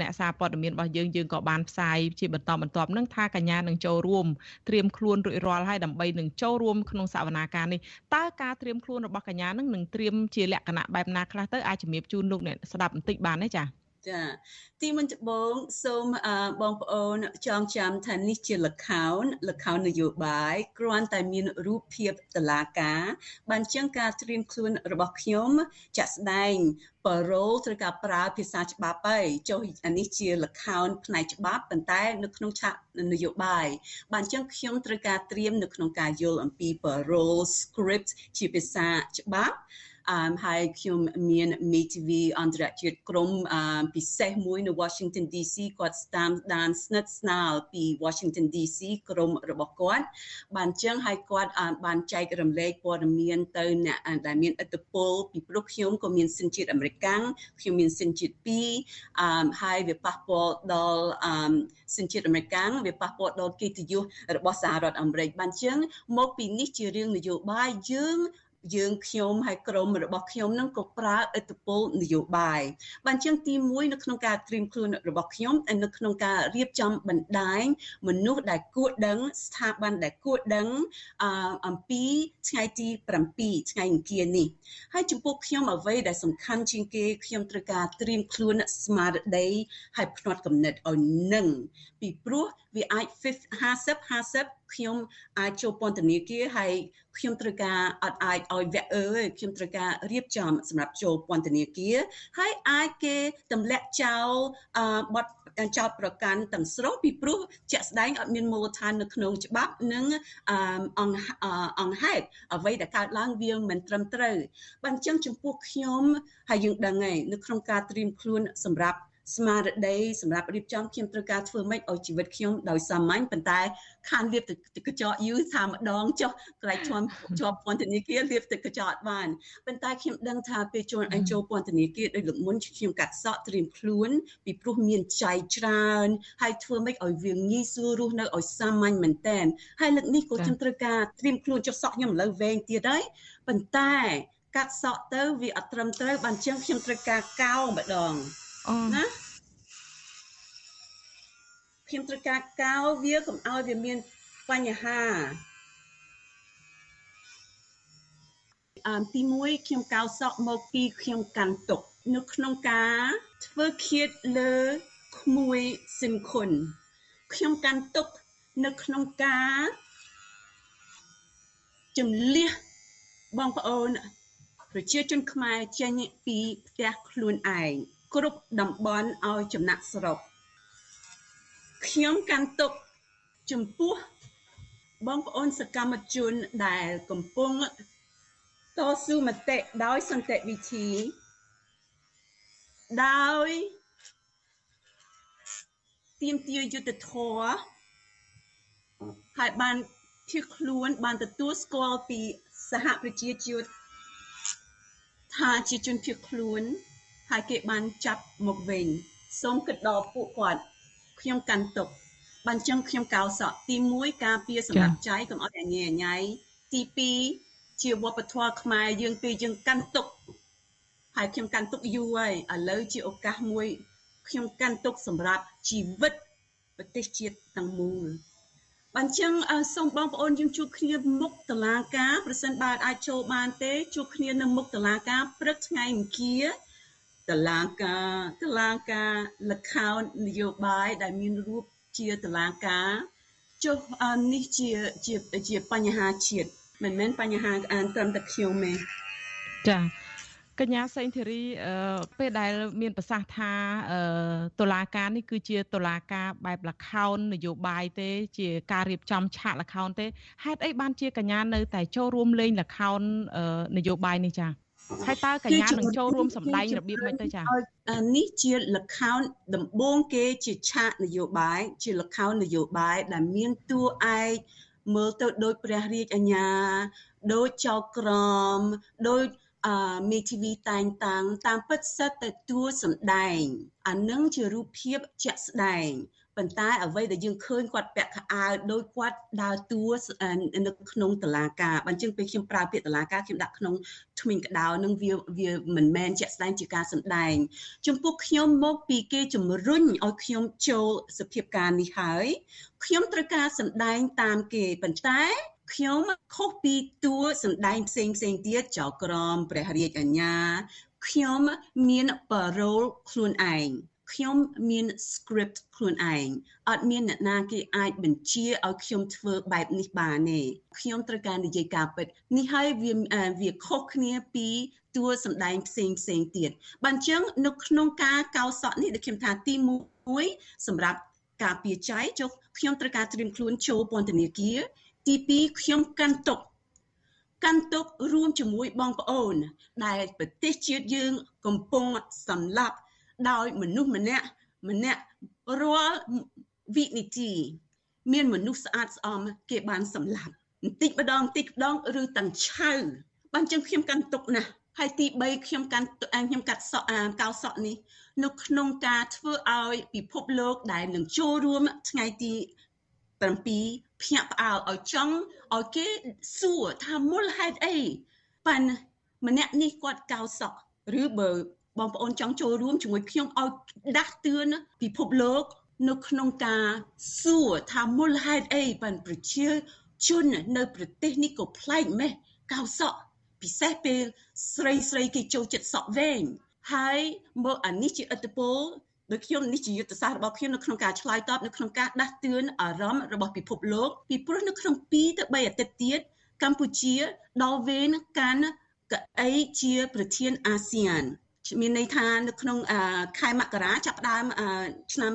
អ្នកសារព័ត៌មានរបស់យើងយើងក៏បានផ្សាយជាបន្តបន្ទាប់នឹងថាកញ្ញានឹងចូលរួមត្រៀមខ្លួនរួចរាល់ហើយដើម្បីនឹងចូលរួមក្នុងសវនាការនេះតើការត្រៀមខ្លួនរបស់កញ្ញានឹងនឹងត្រៀមជាលក្ខណៈបែបណាខ្លះទៅអាចជំរាបជូនលោកអ្នកស្ដាប់បន្តិចបានទេចា៎ចាទីមុនដំបូងសូមបងប្អូនចងចាំថានេះជាលខោនលខោននយោបាយគ្រាន់តែមានរូបភាពតឡាការបានចឹងការត្រៀមខ្លួនរបស់ខ្ញុំចាក់ស្ដែងបរោលត្រូវការប្រើភាសាច្បាប់ហើយចុះអានេះជាលខោនផ្នែកច្បាប់ប៉ុន្តែនៅក្នុងឆាកនយោបាយបានចឹងខ្ញុំត្រូវការត្រៀមនៅក្នុងការយល់អំពី parole script ជាភាសាច្បាប់អឺ ហើយខ្ញុំមាន MeTV អន្តរជាតិក្រុមអឺពិសេសមួយនៅ Washington DC គាត់ស្តាមដានស្និទ្ធស្នាលពី Washington DC ក្រុមរបស់គាត់បានចឹងហើយគាត់បានចែករំលែកព័ត៌មានទៅអ្នកដែលមានឥទ្ធិពលពីព្រោះខ្ញុំក៏មានសិនជាតិអាមេរិកខ្ញុំមានសិនជាតិ2អឺហើយវាប៉ះពាល់ដល់អឺសិនជាតិអាមេរិកវាប៉ះពាល់ដល់កិត្តិយសរបស់សហរដ្ឋអាមេរិកបានចឹងមកពីនេះជារឿងនយោបាយយើង យើងខ្ញុំហើយក្រុមរបស់ខ្ញុំនឹងក៏ប្រើឥទ្ធិពលនយោបាយបានជាងទី1នៅក្នុងការត្រៀមខ្លួនរបស់ខ្ញុំនៅក្នុងការរៀបចំបណ្ដាញមនុស្សដែលគួរដឹងស្ថាប័នដែលគួរដឹងអំពីថ្ងៃទី7ថ្ងៃអង្គារនេះហើយចំពោះខ្ញុំអ្វីដែលសំខាន់ជាងគេខ្ញុំត្រូវការត្រៀមខ្លួនស្មារតីហើយផ្នត់គំនិតឲ្យនឹងពីព្រោះវាអាច50 50ខ្ញុំអាចចូលពន្ធនាគារហើយខ្ញុំត្រូវការអត់អាចឲ្យវគ្គអើយខ្ញុំត្រូវការរៀបចំសម្រាប់ចូលពន្ធនាគារហើយអាចគេទម្លាក់ចោលបទចោតប្រកាន់ទាំងស្រុងពីព្រោះជាក់ស្ដែងអត់មានមូលដ្ឋាននៅក្នុងច្បាប់និងអង្គអង្គហេតុអ្វីដែលកើតឡើងវាមិនត្រឹមត្រូវបើអញ្ចឹងចំពោះខ្ញុំហើយយើងដឹងហើយនៅក្នុងការត្រៀមខ្លួនសម្រាប់ ស្មារតីសម្រាប់រៀបចំខ្ញុំត្រូវការធ្វើម៉េចឲ្យជីវិតខ្ញុំដោយសាមញ្ញប៉ុន្តែខានលាបទឹកកញ្ចក់យូរថាម្ដងចុះកន្លែងជាប់ជាប់ពន្ធនាគារលាបទឹកកញ្ចក់អត់បានប៉ុន្តែខ្ញុំដឹងថាពេលជួនអញចូលពន្ធនាគារដោយលោកមុនខ្ញុំកាត់សក់ត្រៀមខ្លួនពីព្រោះមានចៃច្រើនហើយធ្វើម៉េចឲ្យវាងាយស្រួលរស់នៅឲ្យសាមញ្ញមែនតែនហើយលើកនេះក៏ខ្ញុំត្រូវការត្រៀមខ្លួនចុះសក់ខ្ញុំឥឡូវវែងទៀតហើយប៉ុន្តែកាត់សក់ទៅវាអត់ត្រឹមត្រូវបានជាងខ្ញុំត្រូវការកោម្ដង ណាខ្ញុំត្រូវការកោវាកុំឲ្យវាមានបញ្ហាអមទី1ខ្ញុំកោសក់មកពីខ្ញុំកាន់ទុកនៅក្នុងការធ្វើឃាតលើក្មួយសិនខុនខ្ញុំកាន់ទុកនៅក្នុងការជំលះបងប្អូនប្រជាជនខ្មែរចេញពីផ្ទះខ្លួនឯង គ្រប់តំបន់ឲ្យចំណាក់ស្រុកខ្ញុំកាន់ទុកចំពោះបងប្អូនសកម្មជនដែលកំពុងតស៊ូមតិដោយសន្តិវិធីដោយទៀមទាយុទ្ធធរហើយបានភៀសខ្លួនបានទទួលស្គាល់ពីសហប្រជាជាតិថាជាជនភៀសខ្លួន ហើយគេបានចាប់មកវិញសូមគិតដល់ពួកគាត់ខ្ញុំកាន់ទុកបានចឹងខ្ញុំកោសក់ទី1ការពារសម្រាប់ចៃកុំឲ្យអញញ៉ៃទី2ជាវប្បធម៌ខ្មែរយើងពេលយើងកាន់ទុកហើយខ្ញុំកាន់ទុកយូរហើយឥឡូវជាឱកាសមួយខ្ញុំកាន់ទុកសម្រាប់ជីវិតប្រទេសជាតិទាំងមូលបានចឹងសូមបងប្អូនយើងជួបគ្នាមុខតឡាការប្រសិនបើអាចចូលបានទេជួបគ្នានៅមុខតឡាការព្រឹកថ្ងៃអង្គារ តឡាការតឡាការលខោននយោបាយដែលមានរូបជាតឡាការចុះនេះជាជាជាបញ្ហាជាតិមិនមែនបញ្ហាអានត្រឹមតែខ្ញុំទេចាកញ្ញាសេងធីរីពេលដែលមានប្រសាសន៍ថាតុលាការនេះគឺជាតុលាការបែបលខោននយោបាយទេ ជាការរៀបចំឆាកលខោនទេហេតុអីបានជាកញ្ញានៅតែចូលរួមលេងលខោននយោបាយនេះចា៎ ហើយតើកញ្ញានឹងចូលរួមសម្ដែងរបៀបម៉េចទៅចា៎នេះជាលខោនដំបូងគេជាឆាកនយោបាយជាលខោននយោបាយដែលមានតួឯកមើលទៅដូចព្រះរាជអាជ្ញា ដូចចៅក្រមដូចអឺមេធាវីតែងតាំងតាមពិតសិតតែតួសម្ដែងអានឹងជារូបភាពជាក់ស្ដែង ប៉ុន្តែអ្វីដែលយើងឃើញគាត់ពាក់ខោអាវដោយគាត់ដើរតួនៅក្នុងតឡាការបើជាងពេលខ្ញុំប្រើពាក្យតឡាការខ្ញុំដាក់ក្នុងថ្មីងក្តៅនឹងវាវាមិនមែនជាក់ស្ដែងជាការសម្ដែងចំពោះខ្ញុំមកពីគេជំរុញឲ្យខ្ញុំចូលសភាពការនេះហើយខ្ញុំត្រូវការសម្ដែងតាមគេប៉ុន្តែខ្ញុំខុសពីតួសម្ដែងផ្សេងផ្សេងទៀតចៅក្រមព្រះរាជអាជ្ញាខ្ញុំមានប៉ារ៉ូលខ្លួនឯង ខ្ញុំមាន script ខ្លួនឯងអត់មានអ្នកណាគេអាចបញ្ជាឲ្យខ្ញុំធ្វើបែបនេះបានទេខ្ញុំត្រូវការនិយាយការពិតនេះហើយវាវាខុសគ្នាពីតួសម្ដែងផ្សេងផ្សេងទៀតបើអញ្ចឹងនៅក្នុងការកោសក់នេះដែលខ្ញុំថាទី1សម្រាប់ការពារចៃចុះខ្ញុំត្រូវការត្រៀមខ្លួនចូលពន្ធនាគារទី2ខ្ញុំកាន់ទុកកាន់ទុករួមជាមួយបងប្អូន ដែលប្រទេសជាតិយើងកំពុងសម្លាប់ ដោយមនុស្សម្នាក់ម្នាក់រាល់វិនិតិមានមនុស្សស្អាតស្អំគេបានសម្លាប់បន្តិចម្ដងបន្តិចម្ដងឬទាំងឆៅបានចឹងខ្ញុំកាន់ទុកណាស់ហើយទី3ខ្ញុំកាន់ខ្ញុំកាត់សក់កៅសក់នេះនៅក្នុងការធ្វើឲ្យពិភពលោកដែលនឹងចូលរួមថ្ងៃទី7ភ្ញាក់ផ្អើលឲ្យចង់ឲ្យគេសួរថាមូលហេតុអីប៉ាន់ម្នាក់នេះគាត់កៅសក់ឬបើ បងប្អូនចង់ចូលរួមជាមួយខ្ញុំឲ្យដាស់តឿនពិភពលោក នៅក្នុងការសួរថាមូលហេតុអីបានប្រជាជននៅប្រទេសនេះក៏ប្លែកម៉េះកៅសក់ពិសេសពេលស្រីស្រីគេចូលចិត្តសក់វែងហើយមកអានេះជាអត្តពលដោយខ្ញុំនេះជាយុទ្ធសាស្ត្ររបស់ខ្ញុំនៅក្នុងការឆ្លើយតបនៅក្នុងការដាស់តឿនអារម្មណ៍របស់ពិភពលោកពីព្រោះនៅក្នុង2ទៅ3អាទិត្យទៀតកម្ពុជាដល់វេនកាន់កៅអីជាប្រធានអាស៊ាន មានន័យថានៅក្នុងខែមករាចាប់ផ្ដើមឆ្នាំ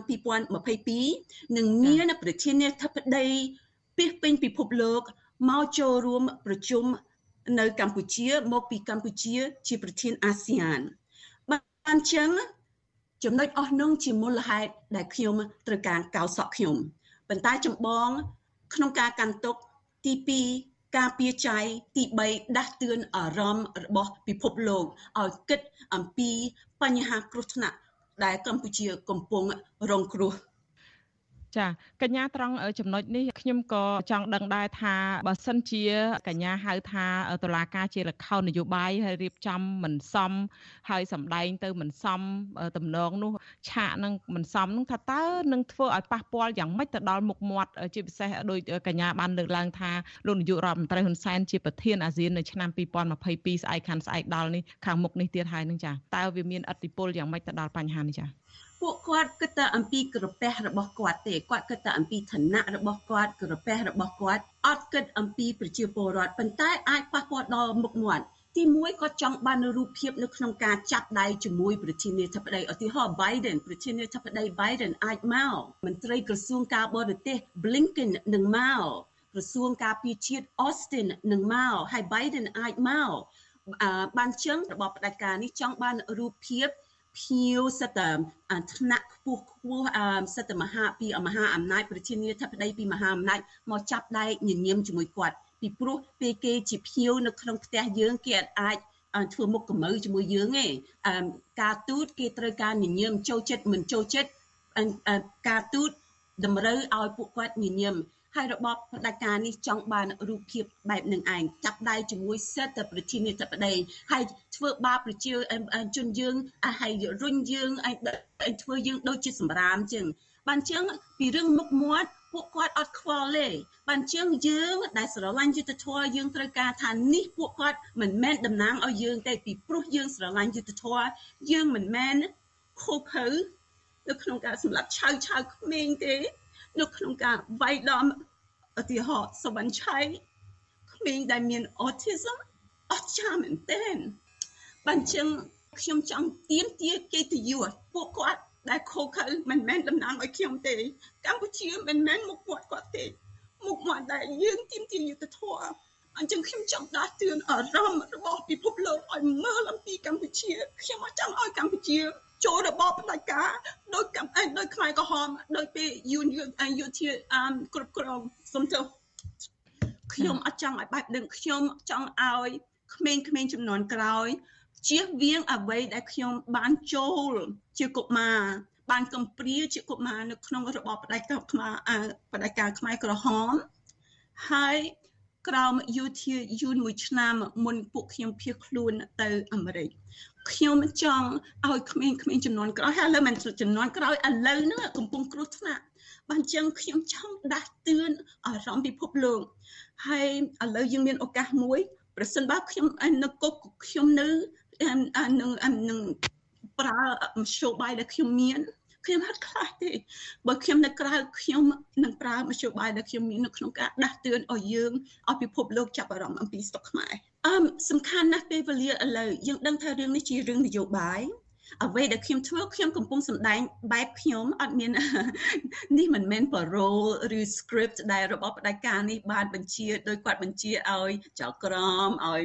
2022នឹងមានប្រធានាធិបតីពីពេញពិភពលោកមកចូលរួមប្រជុំនៅកម្ពុជាមកពីកម្ពុជាជាប្រធានអាស៊ានបានអញ្ចឹងចំណុចអស់នោះជាមូលហេតុដែលខ្ញុំត្រូវការកោសក់ខ្ញុំប៉ុន្តែចម្បងក្នុងការកាន់ទុកទី2 ការពារចៃទី3ដាស់តឿនអារម្មណ៍របស់ពិភពលោកឲ្យគិតអំពីបញ្ហាគ្រោះថ្នាក់ដែលកម្ពុជាកំពុងរងគ្រោះ ចាកញ្ញាត្រង់ចំណុចនេះខ្ញុំក៏ចង់ដឹងដែរថាបើសិនជាកញ្ញាហៅថាតឡាការជាលខោននយោបាយហើយរៀបចំមិនសមហើយសម្ដែងទៅមិនសមតំណងនោះឆាកនឹងមិនសមនោះថាតើនឹងធ្វើឲ្យប៉ះពាល់យ៉ាងម៉េចទៅដល់មុខមាត់ជាពិសេសដោយកញ្ញាបានលើកឡើងថាលោកនាយករដ្ឋមន្ត្រីហ៊ុនសែនជាប្រធានអាស៊ាននៅឆ្នាំ2022ស្អែកខានស្អែកដល់នេះខាងមុខនេះទៀតហើយនឹងចាតើវាមានឥទ្ធិពលយ៉ាងម៉េចទៅដល់បញ្ហានេះចា ពួកគាត់គិតតែអំពីក្រពះរបស់គាត់ទេគាត់គិតតែអំពីឋានៈរបស់គាត់ក្រពះរបស់គាត់អត់គិតអំពីប្រជាពលរដ្ឋប៉ុន្តែអាចប៉ះពាល់ដល់មុខមាត់ទីមួយគាត់ចង់បានរូបភាពនៅក្នុងការចាប់ដៃជាមួយប្រធានាធិបតីឧទាហរណ៍ Biden ប្រធានាធិបតី Biden អាចមកមន្ត្រីក្រសួងការបរទេស Blinken នឹងមកក្រសួងការពារជាតិ Austin នឹងមកហើយ Biden អាចមកបានចឹងរបបផ្ដាច់ការនេះចង់បានរូបភាព ភៀវសិតថ្នាក់ខ្ពស់ខ្ពស់សិតមហាពីមហាអំណាចប្រជានាធិបតីពីមហាអំណាចមកចាប់ដៃញញៀមជាមួយគាត់ពីព្រោះពេលគេជាភៀវនៅក្នុងផ្ទះយើងគេអាចធ្វើមុខកម្ៅជាមួយយើងទេការទូតគេត្រូវការញញៀមចូលចិត្តមិនចូលចិត្តការទូតតម្រូវឲ្យពួកគាត់ញញៀម ហើយរបបផ្ដាច់ការនេះចង់បានរូបភាពបែបនឹងឯងចាប់ដៃជាមួយសិទ្ធិប្រធានាធិបតីហើយធ្វើបាបប្រជាជនយើងហើយរុញយើងឲ្យធ្វើយើងដូចជាសម្រាមជាងបានជាងពីរឿងមុខមាត់ពួកគាត់អត់ខ្វល់ទេបានជាងយើងដែលស្រឡាញ់យុទ្ធធម៌យើងត្រូវការថានេះពួកគាត់មិនមែនតំណាងឲ្យយើងទេពីព្រោះយើងស្រឡាញ់យុទ្ធធម៌យើងមិនមែនខូខើនៅក្នុងការសម្លាប់ឆៅឆៅក្មេងទេ នៅក្នុងការវាយដំឧទាហរណ៍សវណ្ណឆៃក្ក្មេងដែលមាន autism អស្ចារ្យមែនទែនបានចឹងខ្ញុំចង់ទៀមទាគេទៅយល់ពួកគាត់ដែលខូខើមិនមែនតំណាងឲ្យខ្ញុំទេ កម្ពុជាមិនមែនមុខមាត់គាត់ទេមុខមាត់ដែលយើងទៀមទាយុទ្ធធម៌អញ្ចឹងខ្ញុំចង់ដាស់តឿនអារម្មណ៍របស់ពិភពលោកឲ្យមើលអំពីកម្ពុជាខ្ញុំអត់ចង់ឲ្យកម្ពុជា ចូលរបបផ្ដាច់ការដោយកម្មដោយខ្មែរក្រហមដោយពេលយូនយុធាគ្រប់គ្រងសំទោសខ្ញុំអត់ចង់ឲ្យបែបនឹងខ្ញុំចង់ឲ្យក្មេងៗចំនួនក្រោយជៀសវាងអ្វីដែលខ្ញុំបានចូលជាកុមារបានកំព្រាជាកុមារនៅក្នុងរបបផ្ដាច់ការខ្មែរបដិការខ្មែរក្រហមហើយក្រោមយុធាយូនមួយឆ្នាំមុនពួកខ្ញុំភៀសខ្លួនទៅអាមេរិក ខ្ញុំចង់ឲ្យក្មេងៗចំនួនក្រោយហើយឥឡូវមិនចំនួនក្រោយឥឡូវហ្នឹងកំពុងគ្រោះថ្នាក់បានចឹងខ្ញុំចង់ដាស់តឿនអារម្មណ៍ពិភពលោកហើយឥឡូវយើងមានឱកាសមួយប្រសិនបើខ្ញុំនៅគុកខ្ញុំនៅនឹងនឹងប្រើមធ្យោបាយដែលខ្ញុំមានខ្ញុំអត់ខ្លាចទេបើខ្ញុំនៅក្រៅខ្ញុំនឹងប្រើមធ្យោបាយដែលខ្ញុំមាននៅក្នុងការដាស់តឿនឲ្យយើងឲ្យពិភពលោកចាប់អារម្មណ៍អំពីស្តុកខ្មែរ អឹមសំខាន់ណាស់ពេលវេលាឥឡូវយើងដឹងថារឿងនេះជារឿងនយោបាយអ្វីដែលខ្ញុំធ្វើខ្ញុំកំពុងសម្ដែងបែបខ្ញុំអត់មាននេះមិនមែន parole ឬ script ដែលរបបផ្ដាច់ការនេះបានបញ្ជាដោយគាត់បញ្ជាឲ្យចៅក្រមឲ្យ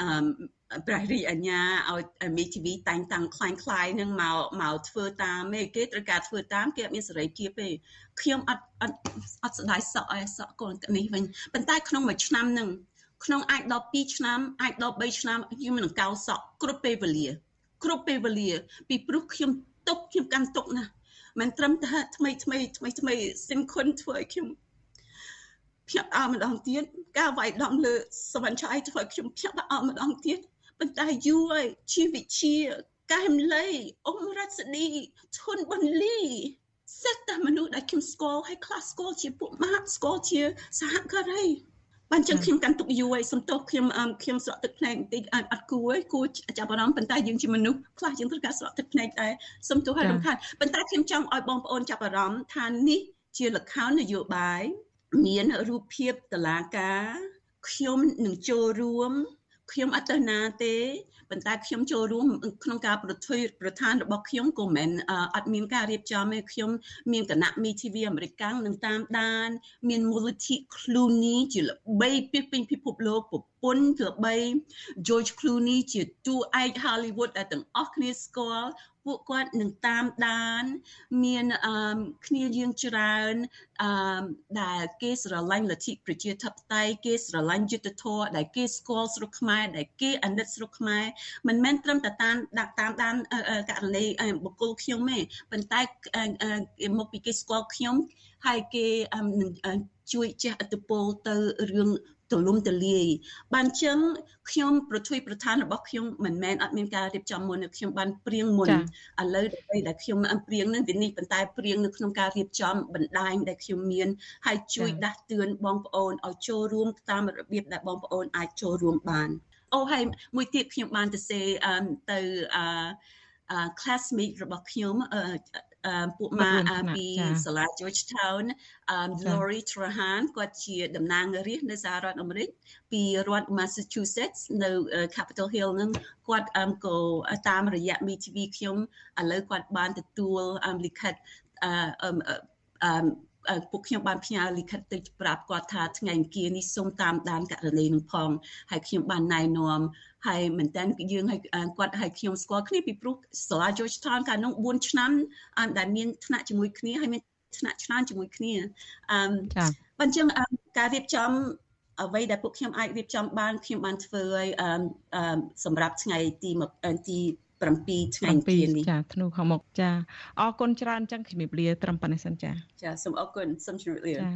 អឺព្រះរាជអាជ្ញាឲ្យមេធាវីតែងតាំងខ្លាំងខ្លាយនឹងមកមកធ្វើតាមទេគេត្រូវការធ្វើតាមគេអត់មានសេរីភាពទេខ្ញុំអត់អត់អត់ស្ដាយសក់ឲ្យសក់កូននេះវិញប៉ុន្តែក្នុងមួយឆ្នាំនឹង ក្នុងអាចដល់2ឆ្នាំអាចដល់3ឆ្នាំខ្ញុំនឹងកោសក់គ្រប់ពេលវេលា គ្រប់ពេលវេលា ពីព្រោះខ្ញុំទុកខ្ញុំកាន់ទុកណាស់មិនត្រឹមតែថ្មីថ្មីថ្មីថ្មីសិនខុនធ្វើឲ្យខ្ញុំភ្ញាក់អើម្ដងទៀតការវាយដំលើសវណ្ណឆៃធ្វើឲ្យខ្ញុំភ្ញាក់អើម្ដងទៀតប៉ុន្តែយូរហើយជីវិជាកែមលីអ៊ំរ៉ាត់ស្ឌីធុនប៊ុនលីសិតតែមនុស្សដែលខ្ញុំស្គាល់ហើយខ្លះស្គាល់ជាពួកម៉ាក់ស្គាល់ជាសហការី បានចឹងខ្ញុំកាន់ទុកយូរហើយសំទោសខ្ញុំខ្ញុំស្រក់ទឹកភ្នែកបន្តិចអត់គួរគួរចាប់អារម្មណ៍ប៉ុន្តែយើងជាមនុស្សខ្លះយើងត្រូវការស្រក់ទឹកភ្នែកដែរសំទោសហើយរំខានប៉ុន្តែខ្ញុំចង់ឲ្យបងប្អូនចាប់អារម្មណ៍ថានេះជាលក្ខណៈនយោបាយមានរូបភាពតឡាការខ្ញុំនឹងចូលរួម ខ្ញុំអត់ទៅណាទេប៉ុន្តែខ្ញុំចូលរួមក្នុងការប្រធ្វើប្រធានរបស់ខ្ញុំក៏មិនអត់មានការរៀបចំទេខ្ញុំមានគណៈមី TV អាមេរិកនឹងតាមដាន មានមូលនិធិ Clooney ជាល្បីពីពេញពិភពលោកប្រពន្ធល្បី George Clooney ជាតួឯក Hollywood ដែលទាំងអស់គ្នាស្គាល់ ពួកគាត់នឹងតាមដាន មានអឺគ្នាយើងច្រើនអឺដែលគេស្រឡាញ់លទ្ធិប្រជាធិបតេយ្យគេស្រឡាញ់យុត្តិធម៌ដែលគេស្គាល់ស្រុកខ្មែរដែលគេអាណិតស្រុកខ្មែរមិនមែនត្រឹមតែតាមដាក់តាមដានករណីបុគ្គលខ្ញុំទេប៉ុន្តែមកពីគេស្គាល់ខ្ញុំហើយគេនឹងជួយជះឥទ្ធិពលទៅរឿង ទូលំទូលាយបានចឹងខ្ញុំប្រជួយប្រធានរបស់ខ្ញុំមិនមែនអត់មានការរៀបចំមុនខ្ញុំបានព្រៀងមុនឥឡូវដើម្បីដែលខ្ញុំព្រៀងនឹងទីនេះប៉ុន្តែព្រៀងនៅក្នុងការរៀបចំបណ្ដាញដែលខ្ញុំមានហើយជួយដាស់តឿនបងប្អូនឲ្យចូលរួមតាមរបៀបដែលបងប្អូនអាចចូលរួមបានអូហើយមួយទៀតខ្ញុំបានទៅសេទៅអឺ classmate របស់ខ្ញុំ ពួកម៉ាពីសាលា Georgetown Lori Trahan គាត់ជាតំណាងរាស្ត្រនៅសហរដ្ឋអាមេរិកពីរដ្ឋ Massachusetts នៅ Capitol Hill នឹងគាត់ក៏តាមរយៈ MeTV ខ្ញុំឥឡូវគាត់បានទទួលលិខិតអឺពួកខ្ញុំបានផ្ញើលិខិតទៅប្រាប់គាត់ថាថ្ងៃអង្គារនេះសូមតាមដានករណីនឹងផងហើយខ្ញុំបានណែនាំ ហើយមែនតើយើងឲ្យគាត់ឲ្យខ្ញុំស្គាល់គ្នាពីព្រោះសាលា Georgetown កាលនោះ4ឆ្នាំដែលមានថ្នាក់ជាមួយគ្នាហើយមានថ្នាក់ឆ្នាំជាមួយគ្នាអឺចា៎បើអញ្ចឹងការរៀបចំអ្វីដែលពួកខ្ញុំអាចរៀបចំបានខ្ញុំបានធ្វើឲ្យសម្រាប់ថ្ងៃទីទី7ថ្ងៃទីនេះចាធ្នូខាងមុខចាអរគុណច្រើនអញ្ចឹងជំរាបលាត្រឹមប៉ុណ្ណេះសិនចាចាសូមអរគុណសូមជំរាបលាចា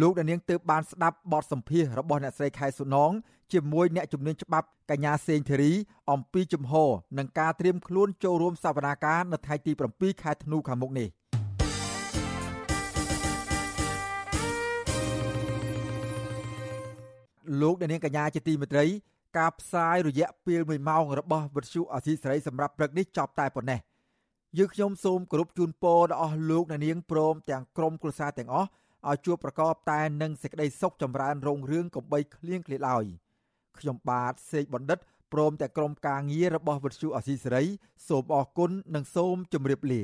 លោកអ្នកនាងទើបបានស្ដាប់បទសម្ភាសរបស់អ្នកស្រីខែសុណងជាមួយអ្នកជំនាញច្បាប់កញ្ញាសេងធីរីអំពីជំហរនិងការត្រៀមខ្លួនចូលរួមសវនាការនៅថ្ងៃទី7ខែធ្នូខាងមុខនេះលោកអ្នកនាងកញ្ញាជាទីមេត្រី ការផ្សាយរយៈពេល1ម៉ោងរបស់វិទ្យុអសីសេរីសម្រាប់ព្រឹកនេះចប់តែប៉ុណ្ណេះយើងខ្ញុំសូមគោរពជូនពរដល់អស់លោកអ្នកនាងព្រមទាំងក្រុមគ្រួសារទាំងអស់ ឲ្យជួបប្រកបតែនឹងសេចក្តីសុខចម្រើនរុងរឿងកំបីគ្លៀងគ្លាឡើយខ្ញុំបាទសេកបណ្ឌិតព្រមទាំងក្រុមការងាររបស់វិទ្យុអសីសេរីសូមអរគុណនិងសូមជម្រាបលា